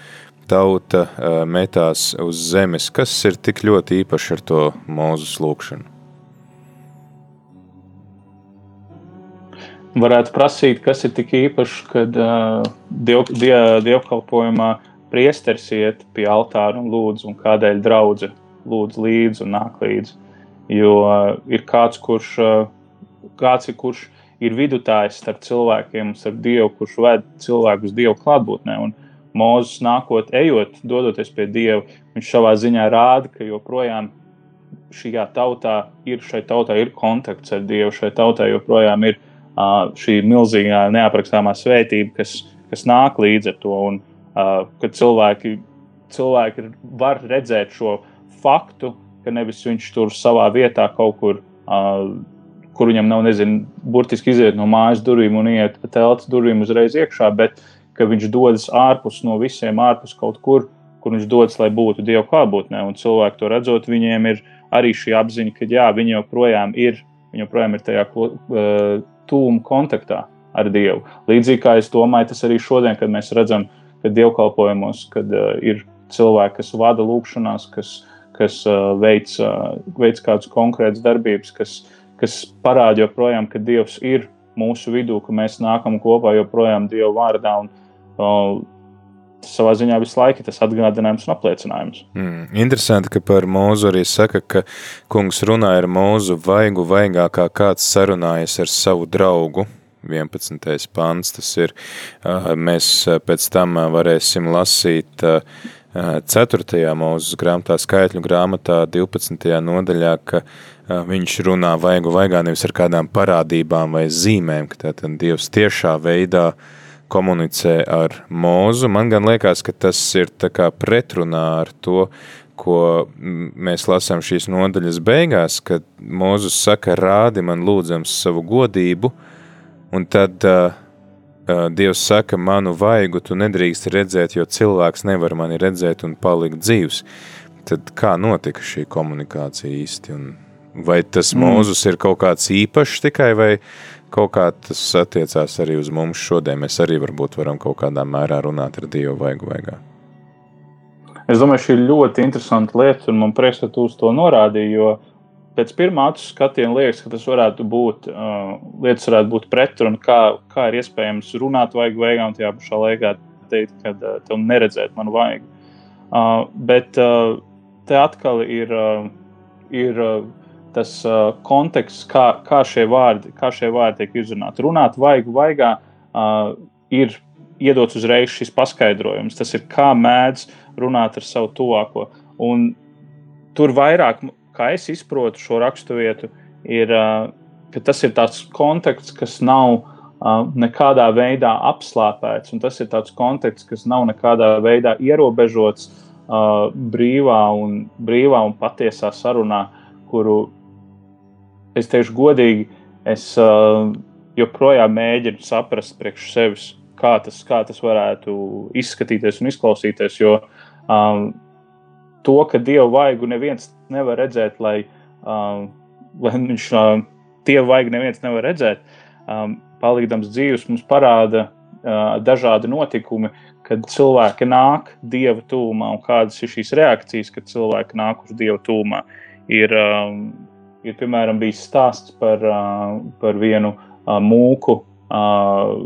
tauta metās uz zemes. Kas ir tik ļoti īpaši ar to Mūzus lūkšanu? varētu prasīt, kas ir tik īpašs, kad uh, diev, diev, dievkalpojumā priesteris iet pie altāra un lūdz, un kādēļ draudzene lūdz līdzi un nāk līdzi. Jo ir kāds, kurš, uh, kāds ir, kurš ir vidutājs starp cilvēkiem, starp Dievu, kurš ved cilvēku uz Dievu klātbūtnē. Un Mozus nākot, ejot, dodoties pie Dieva, viņš savā ziņā rāda, ka joprojām šajā tautā ir, šai tautā ir kontakts ar Dievu, šai tautā joprojām ir uh, šī milzīgā, neaprakstāmā svētība, kas, kas nāk līdz ar to. Un, uh, kad cilvēki, cilvēki var redzēt šo faktu, ka nevis viņš tur savā vietā kaut kur, uh, kur viņam nav, nezinu, burtiski iziet no mājas durvīm un iet pa telpas durvīm uzreiz iekšā, bet ka viņš dodas ārpus no visiem, ārpus kaut kur, kur viņš dodas, lai būtu Dieva klātbūtnē. Un cilvēki to redzot, viņiem ir arī šī apziņa, ka jā, viņi joprojām ir, viņi joprojām ir tajā uh, tūmu kontaktā ar Dievu. Līdzīgi kā es domāju, tas arī šodien, kad mēs redzam, ka dievkalpojumos, kad uh, ir cilvēki, kas vada lūkšanās, kas kas uh, veic, uh, veic kādas konkrētas darbības, kas, kas parāda joprojām, ka Dievs ir mūsu vidū, ka mēs nākam kopā joprojām Dieva vārdā. Un, uh, savā ziņā visu laiku tas atgādinājums un apliecinājums. Mm, interesanti, ka par mūzu arī saka, ka kungs runāja ar mūzu vaigu vaigā, kā kāds sarunājas ar savu draugu. 11. pants tas ir, mēs pēc tam varēsim lasīt 4. mūzes grāmatā, skaitļu grāmatā, 12. nodaļā, ka viņš runā vaigu vaigā nevis ar kādām parādībām vai zīmēm, ka tātad Dievs tiešā veidā komunicē ar mūzu. Man gan liekas, ka tas ir tā kā pretrunā ar to, ko mēs lasām šīs nodaļas beigās, kad Mūzus saka, rādi man lūdzams savu godību, un tad uh, Dievs saka, manu vaigu tu nedrīkst redzēt, jo cilvēks nevar mani redzēt un palikt dzīvs. Tad kā notika šī komunikācija īsti? Un vai tas mm. mūzus ir kaut kāds īpašs tikai, vai kaut kā tas attiecās arī uz mums šodien? Mēs arī varbūt varam kaut kādā mērā runāt ar Dievu vaigu vaigā. Es domāju, šī ir ļoti interesanta lieta, un man prieks, ka tu uz to norādīji, jo pēc pirmā acu skatiena liekas, ka tas varētu būt, uh, lietas varētu būt pretrunā, kā, kā ir iespējams runāt vajag vajag, un tajā pašā laikā teikt, ka uh, tev neredzēt man vajag. Uh, bet uh, te atkal ir, uh, ir uh, tas uh, konteksts, kā, kā, šie vārdi, kā šie vārdi tiek izrunāti. Runāt vajag vajagā uh, ir iedots uzreiz šis paskaidrojums. Tas ir kā mēdz runāt ar savu tuvāko. Un tur vairāk kā es izprotu šo raksturvietu, ir, ka tas ir tāds konteksts, kas nav nekādā veidā apslāpēts, un tas ir tāds konteksts, kas nav nekādā veidā ierobežots brīvā un, brīvā un patiesā sarunā, kuru es teikšu godīgi, es joprojām mēģinu saprast priekš sevis, kā tas, kā tas varētu izskatīties un izklausīties. Jo um, to, ka dievu vaigu neviens nevar redzēt, lai, um, lai viņš uh, tie vajag neviens nevar redzēt. Um, palīdams dzīves mums parāda uh, dažādi notikumi, kad cilvēki nāk dieva tūmā un kādas ir šīs reakcijas, kad cilvēki nāk uz dieva tūmā. Ir, um, ir piemēram bijis stāsts par, uh, par vienu uh, mūku, uh,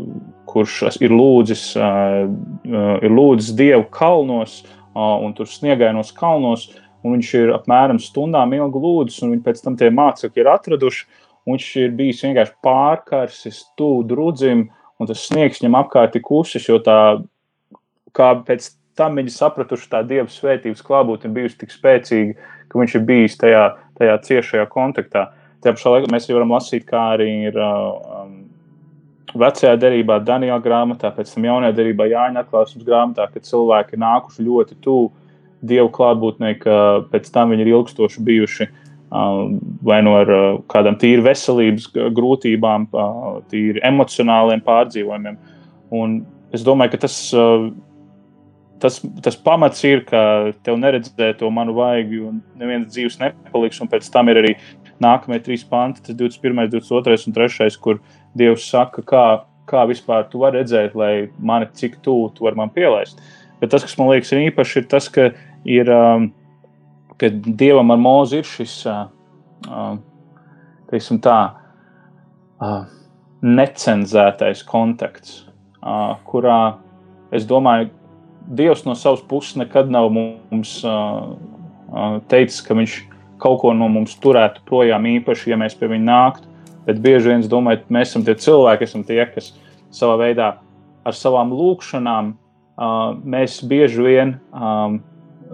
kurš ir lūdzis, uh, uh, ir lūdzis dievu kalnos un tur sniegainos kalnos. Uh, un viņš ir apmēram stundām ilgi lūdzis, un pēc tam tie mācekļi ir atraduši. Viņš ir bijis vienkārši pārkarsis, tuvu drudzim, un tas sniegs viņam apkārt ir kusis, jo tā, kā pēc tam viņi sapratuši, tā dieva svētības klātbūtne ir bijusi tik spēcīga, ka viņš ir bijis tajā, tajā ciešajā kontaktā. Tajā pašā laikā mēs varam lasīt, kā arī ir um, vecajā derībā, Daniela grāmatā, pēc tam jaunajā derībā, Jāņa atklāsmes grāmatā, kad cilvēki ir nākuši ļoti tuvu dievu klātbūtnē, ka pēc tam viņi ir ilgstoši bijuši vai no ar kādām tīri veselības grūtībām, tīri emocionāliem pārdzīvojumiem. Un es domāju, ka tas, tas, tas pamats ir, ka tev neredzēja to manu vaigu, un neviens dzīves nepaliks. Un pēc tam ir arī nākamie trīs panti, tas 21, 22 un 3, kur Dievs saka, kā, kā vispār tu vari redzēt, lai mani cik tuvu tu vari man pielaist. Bet tas, kas man liekas, ir īpaši, ir tas, ka ir, um, ka Dievam ar mūzu ir šis, uh, uh, teiksim tā, uh, necenzētais konteksts, kurā es domāju, Dievs no savas puses nekad nav mums uh, uh, teicis, ka viņš kaut ko no mums turētu projām īpaši, ja mēs pie viņa nāktu. Bet bieži vien es domāju, ka mēs esam tie cilvēki, esam tie, kas savā veidā ar savām lūkšanām mēs bieži vien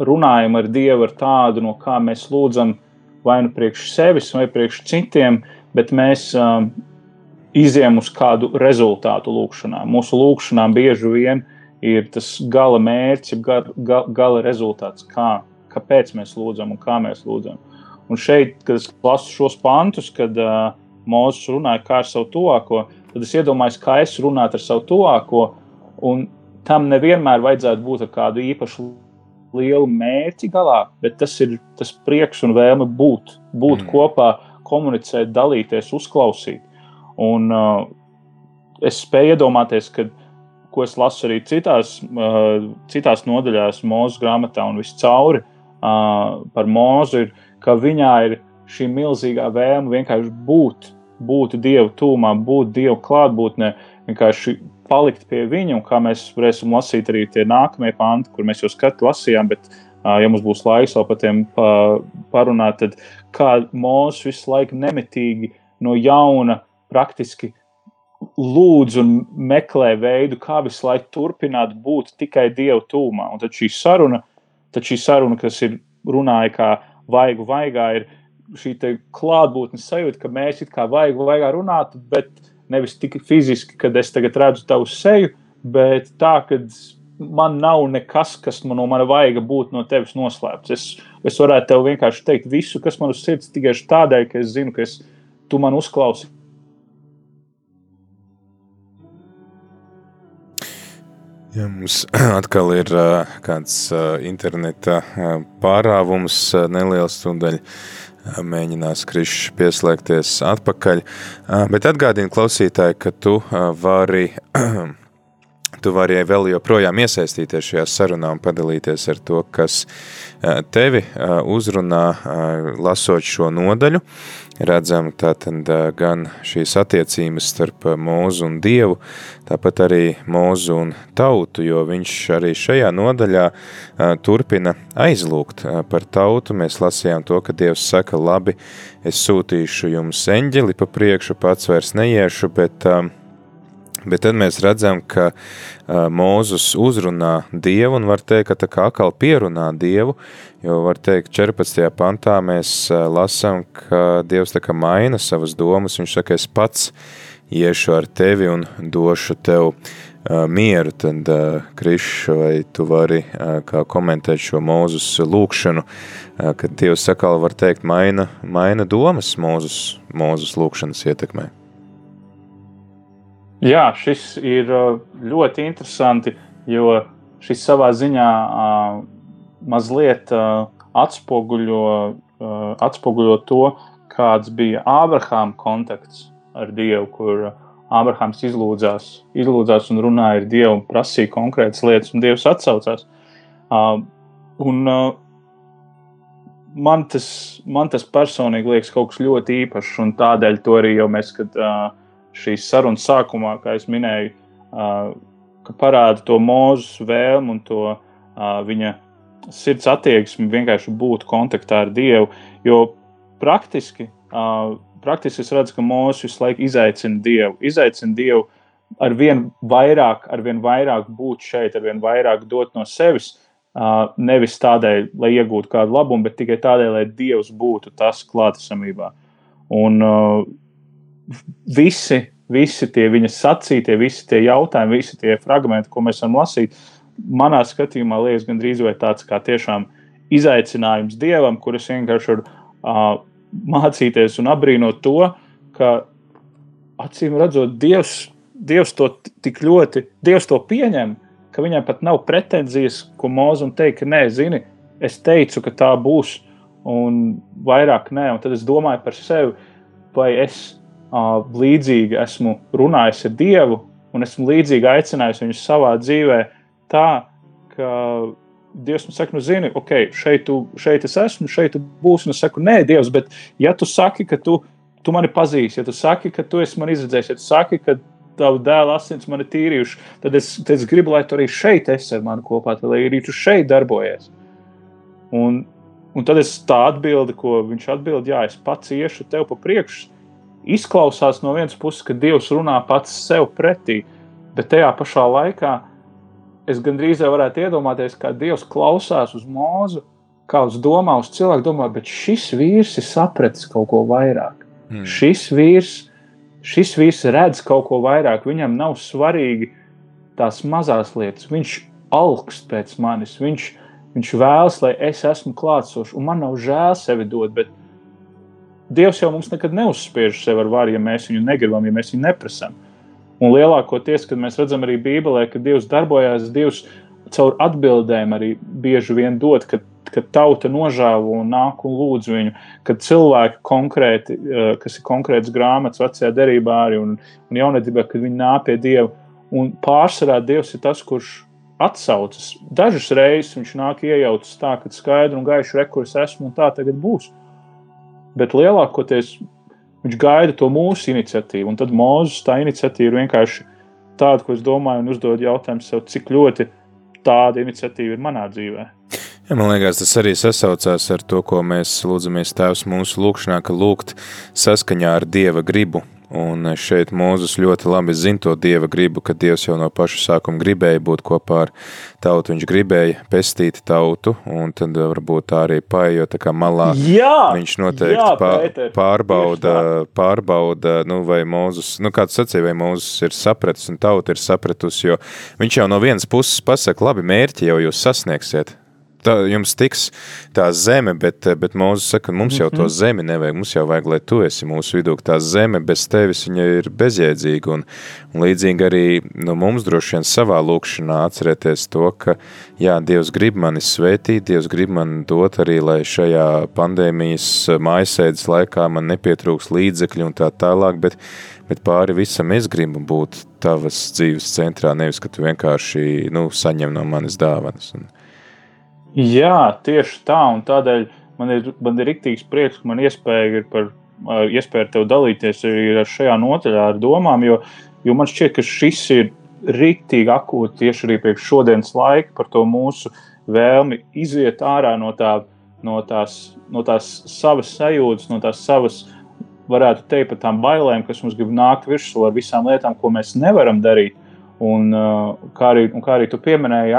runājam ar Dievu ar tādu, no kā mēs lūdzam vai nu priekš sevis, vai priekš citiem, bet mēs um, iziem uz kādu rezultātu lūkšanā. Mūsu lūkšanām bieži vien ir tas gala mērķis, gala, gala rezultāts, kā, kāpēc mēs lūdzam un kā mēs lūdzam. Un šeit, kad es lasu šos pantus, kad uh, Mozus runāja kā ar savu tuvāko, tad es iedomājos, kā es runātu ar savu tuvāko. Un tam nevienmēr vajadzētu būt ar kādu īpašu lielu mērķi galā, bet tas ir tas prieks un vēlme būt, būt mm. kopā, komunicēt, dalīties, uzklausīt. Un uh, es spēju iedomāties, ka ko es lasu arī citās, uh, citās nodaļās, mūža grāmatā un viscauri uh, par mūzu, ir, ka viņā ir šī milzīgā vēlme vienkārši būt, būt Dieva tūmā, būt Dieva klātbūtnē, vienkārši palikt pie viņa. Un kā mēs varēsim lasīt arī tie nākamie panti, kur mēs jau skatu lasījām, bet, ja mums būs laiks vēl par tiem pa, parunāt, tad kā mūžs visu laiku nemitīgi no jauna praktiski lūdz un meklē veidu, kā visu laiku turpināt būt tikai Dieva tūmā. Un tad šī saruna, tad šī saruna kas ir runāja kā vaigu vaigā, ir šī klātbūtnes sajūta, ka mēs it kā vaigu vaigā runātu, bet nevis tik fiziski, kad es tagad redzu tavu seju, bet tā, ka man nav nekas, kas man no mana vaiga būtu no tevis noslēpts. Es, es varētu tev vienkārši teikt visu, kas man uz sirds tikai tādēļ, ka es zinu, ka es, tu man uzklausi Ja mums atkal ir uh, kāds uh, interneta uh, pārāvums neliels tūdaļ, mēģinās Krišs pieslēgties atpakaļ, bet atgādini klausītāji, ka tu vari tu vari vēl joprojām iesaistīties šajā sarunā un padalīties ar to, kas tevi uzrunā, lasot šo nodaļu redzam tātad gan šīs attiecības starp mūzu un dievu, tāpat arī mūzu un tautu, jo viņš arī šajā nodaļā turpina aizlūgt par tautu. Mēs lasījām to, ka dievs saka, labi, es sūtīšu jums eņģeli pa priekšu, pats vairs neiešu, bet Bet tad mēs redzam, ka uh, Mūzus uzrunā Dievu un var teikt, ka tā kā atkal pierunā Dievu, jo var teikt 14. pantā mēs lasām, ka Dievs tā kā maina savas domas, viņš saka, es pats iešu ar tevi un došu tev mieru, tad Krišs, vai tu vari kā komentēt šo Mūzus lūkšanu, kad Dievs sakal var teikt maina, maina domas Mūzus, Mūzus lūkšanas ietekmē. Jā, šis ir ļoti interesanti, jo šis savā ziņā mazliet uh, atspoguļo, uh, atspoguļo to, kāds bija Ābrahāma kontakts ar Dievu, kur Ābrahāms izlūdzās, izlūdzās un runāja ar Dievu un prasīja konkrētas lietas, un Dievs atsaucās. Uh, un, man, tas, man tas personīgi liekas kaut kas ļoti īpašs, un tādēļ to arī jau mēs, kad šīs sarunas sākumā, kā jau minēju, ka parāda to mūžu vēlmu un to viņa sirds attieksmi vienkārši būt kontaktā ar Dievu. Jo praktiski, praktiski es redzu, ka mūžs visu laiku izaicina Dievu. Izaicina Dievu ar vien vairāk, ar vien vairāk būt šeit, ar vien vairāk dot no sevis. Nevis tādēļ, lai iegūtu kādu labumu, bet tikai tādēļ, lai Dievs būtu tas klātesamībā. Un uh, visi, visi tie viņa sacītie, visi tie jautājumi, visi tie fragmenti, ko mēs varam lasīt, manā skatījumā liekas gandrīz vai tāds kā tiešām izaicinājums dievam, kurus vienkārši var uh, mācīties un apbrīnot to, ka acīm redzot, Dievs, Dievs to tik ļoti, Dievs to pieņem, ka viņam pat nav pretenzijas, ko mūzum teikt, nē, zini, es teicu, ka tā būs, un vairāk nē, un tad es domāju par sevi, vai es līdzīgi esmu runājis ar Dievu, un esmu līdzīgi aicinājis viņu savā dzīvē, tā ka Dievs man saka, nu, zini, ok, šeit, tu, šeit es esmu, šeit tu būsi. Un es saku, nē, Dievs, bet ja tu saki, ka tu, tu mani pazīsti, ja tu saki, ka tu esi man izredzējis, ja tu saki, ka tavu dēlu asins man ir tīrījuši, tad es, tad es gribu, lai tu arī šeit esi ar mani kopā, tad, lai arī tu šeit darbojies. Un, un tad es tā atbildi, ko viņš atbild, jā, es pats iešu tev pa priekšu. Izklausās no vienas puses, ka Dievs runā pats sev pretī, bet tajā pašā laikā es gandrīz varētu iedomāties, kā Dievs klausās uz mūzu, kā uz domā, uz cilvēku domā, bet šis vīrs ir sapratis kaut ko vairāk. Mm. Šis vīrs, šis vīrs redz kaut ko vairāk, viņam nav svarīgi tās mazās lietas. Viņš augst pēc manis, viņš, viņš vēlas, lai es esmu klātsošs, un man nav žēl sevi dot, bet Dievs jau mums nekad neuzspiež sevi ar varu, ja mēs viņu negribam, ja mēs viņu neprasām. Un lielākoties, kad mēs redzam arī Bībelē, ka Dievs darbojas, Dievs caur atbildēm arī bieži vien dod, kad, kad tauta nožēlo un nāk un lūdz viņu, kad cilvēki konkrēti, eh, kas ir konkrēts grāmatas vecajā derībā arī un, un jaunatībā, kad viņi nāk pie Dieva. Un pārsvarā Dievs ir tas, kurš atsaucas. Dažas reizes viņš nāk iejaucas tā, ka skaidri un gaiši rekurs esmu un tā tagad būs. Bet lielākoties viņš gaida to mūsu iniciatīvu, un tad Mozus tā iniciatīva ir vienkārši tāda, ko es domāju, un uzdod jautājumu sev, cik ļoti tāda iniciatīva ir manā dzīvē. Ja, man liekas, tas arī sasaucās ar to, ko mēs lūdzamies Tēvs mūsu lūgšanā, ka lūgt saskaņā ar Dieva gribu. Un šeit Mūzes ļoti labi zina to Dieva gribu, ka Dievs jau no paša sākuma gribēja būt kopā ar tautu. Viņš gribēja pestīt tautu, un tad varbūt tā arī paējot tā kā malā. Jā, viņš noteikti jā, Pēter, pārbauda, pārbauda, nu vai Mūzes, nu kāds sacīja, vai Mūzes ir sapratis un tauta ir sapratusi, jo viņš jau no vienas puses pasaka, labi, mērķi jau jūs sasniegsiet, tā, jums tiks tā zeme, bet, bet Mūzes saka, mums jau to mhm. zemi nevajag, mums jau vajag, lai tu esi mūsu vidū, tā zeme bez tevis viņa ir bezjēdzīga, un, un līdzīgi arī no mums droši vien savā lūkšanā atcerēties to, ka, jā, Dievs grib mani svētīt, Dievs grib man dot arī, lai šajā pandēmijas mājasēdes laikā man nepietrūks līdzekļi un tā tālāk, bet, bet pāri visam es gribu būt tavas dzīves centrā, nevis, ka tu vienkārši, nu, saņem no manis dāvanas. Un, Jā, tieši tā, un tādēļ man ir, man ir rīktīgs prieks, ka man iespēja ir par iespēju ar tevi dalīties arī šajā notaļā ar domām, jo, jo man šķiet, ka šis ir rīktīgi akūti tieši arī priekš šodienas laika par to mūsu vēlmi iziet ārā no, tā, no, tās, no tās savas sajūtas, no tās savas, varētu teikt, pat tām bailēm, kas mums grib nākt virsū ar visām lietām, ko mēs nevaram darīt. Un, kā, arī, un kā arī tu pieminēji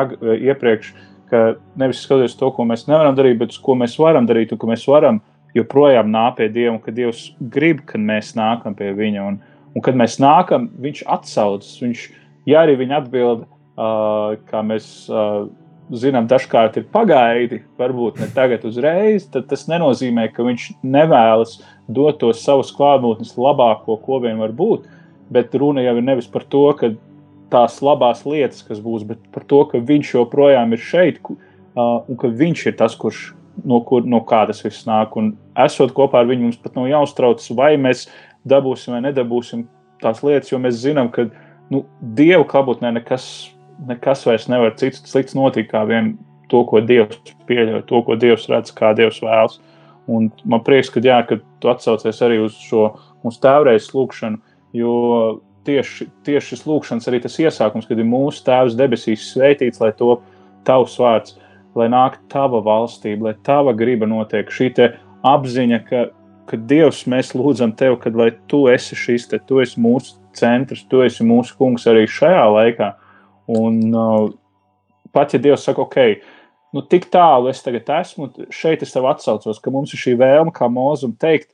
iepriekš, ka nevis skatoties to, ko mēs nevaram darīt, bet uz ko mēs varam darīt, un ka mēs varam joprojām nākt pie Dieva, un ka Dievs grib, kad mēs nākam pie Viņa. Un, un kad mēs nākam, Viņš atsaucas. Viņš, ja arī Viņa atbild, uh, kā mēs uh, zinām, dažkārt ir pagaidi, varbūt ne tagad uzreiz, tad tas nenozīmē, ka Viņš nevēlas dot to savus klātbūtnes labāko, ko vien var būt. Bet runa jau ir nevis par to, ka tās labās lietas, kas būs, bet par to, ka viņš joprojām ir šeit uh, un ka viņš ir tas, kurš no, kur, no kā tas viss nāk. Un esot kopā ar viņu, mums pat nav jāuztraucas, vai mēs dabūsim vai nedabūsim tās lietas, jo mēs zinām, ka nu, Dieva klātbūtnē nekas, nekas vairs nevar cits slikts notikt kā vien to, ko Dievs pieļauj, to, ko Dievs redz, kā Dievs vēlas. Un man prieks, ka, jā, ka tu atsaucies arī uz šo mūsu tēvreiz lūgšanu, jo tieši, tieši šis lūkšanas arī tas iesākums, kad ir mūsu Tēvs debesīs svētīts, lai to tavs vārds, lai nāk tava valstība, lai tava griba notiek. Šī apziņa, ka, ka Dievs mēs lūdzam tev, kad lai tu esi šis, te, tu esi mūsu centrs, tu esi mūsu kungs arī šajā laikā. Un uh, pat ja Dievs saka, ok, nu tik tālu es tagad esmu, šeit es tev atsaucos, ka mums ir šī vēlme, kā mūzum teikt,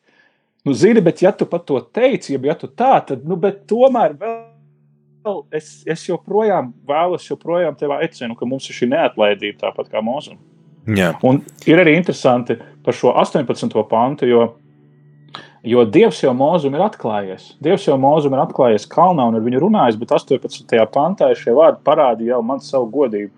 Nu, zini, bet ja tu pat to teici, ja, ja tu tā, tad, nu, tomēr vēl es, es joprojām vēlos, joprojām tevi aicinu, ka mums ir šī neatlaidība tāpat kā. Jā. Un ir arī interesanti par šo 18. pantu, jo, jo Dievs jau mūzum ir atklājies. Dievs jau mūzum ir atklājies kalnā un ar viņu runājis, bet 18. pantā šie vārdi parādīja jau man savu godību.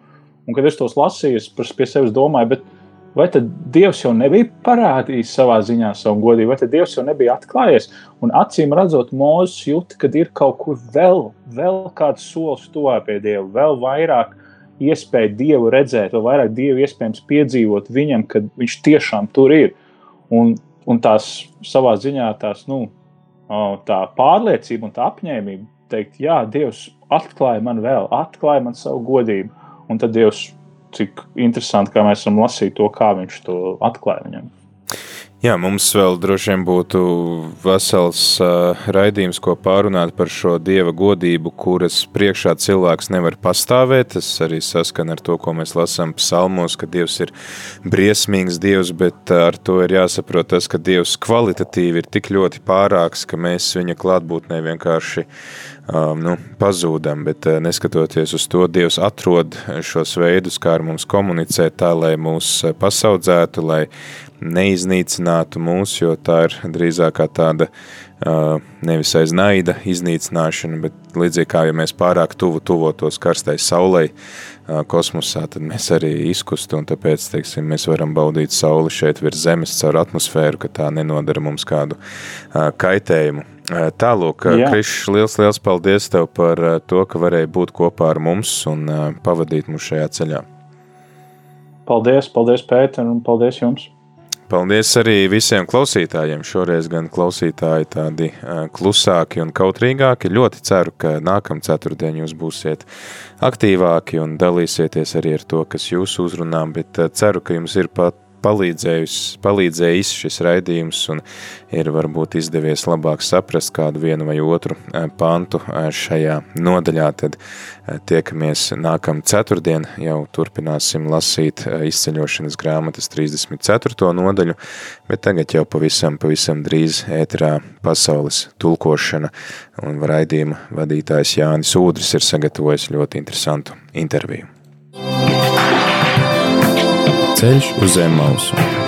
Un, kad es tos lasīju, es pie sevis domāju, bet Vai tad Dievs jau nebija parādījis savā ziņā savu godību, vai tad Dievs jau nebija atklājies? Un acīm redzot, Mozus jūt, ka ir kaut kur vēl, vēl kāds solis tuvāk pie Dieva, vēl vairāk iespēju Dievu redzēt, vēl vairāk Dievu iespējams piedzīvot viņam, kad viņš tiešām tur ir. Un, un tās savā ziņā tās, nu, tā pārliecība un tā apņēmība teikt, jā, Dievs atklāja man vēl, atklāja man savu godību. Un tad Dievs, cik interesanti, kā mēs varam lasīt to, kā viņš to atklāja viņam. Jā, mums vēl droši vien būtu vesels uh, raidījums, ko pārunāt par šo dieva godību, kuras priekšā cilvēks nevar pastāvēt. Tas arī saskan ar to, ko mēs lasām psalmos, ka dievs ir briesmīgs dievs, bet ar to ir jāsaprot tas, ka dievs kvalitatīvi ir tik ļoti pārāks, ka mēs viņa klātbūtnē vienkārši um, nu, pazūdam, bet uh, neskatoties uz to, dievs atrod šos veidus, kā ar mums komunicēt tā, lai mūs pasaudzētu, lai neiznīcinātu mūs, jo tā ir drīzāk tāda nevis aiz naida iznīcināšana, bet līdzīgi kā ja mēs pārāk tuvu tuvotos karstai saulei kosmosā, tad mēs arī izkustu, un tāpēc, teiksim, mēs varam baudīt sauli šeit virs zemes caur atmosfēru, ka tā nenodara mums kādu kaitējumu. Tālūk, Krišs, liels, liels paldies tev par to, ka varēji būt kopā ar mums un pavadīt mūs šajā ceļā. Paldies, paldies Pēter, un paldies jums! Paldies arī visiem klausītājiem. Šoreiz gan klausītāji tādi klusāki un kautrīgāki. Ļoti ceru, ka nākamā ceturtdienā jūs būsiet aktīvāki un dalīsieties arī ar to, kas jūs uzrunā. Bet ceru, ka jums ir pat palīdzējis šis raidījums un ir varbūt izdevies labāk saprast kādu vienu vai otru eh, pantu eh, šajā nodaļā, tad eh, tiekamies nākam ceturtdien, jau turpināsim lasīt izceļošanas grāmatas 34. nodaļu, bet tagad jau pavisam, pavisam drīz ēterā pasaules tulkošana un raidījuma vadītājs Jānis Ūdris ir sagatavojis ļoti interesantu interviju. Ceļš uz zem mausu.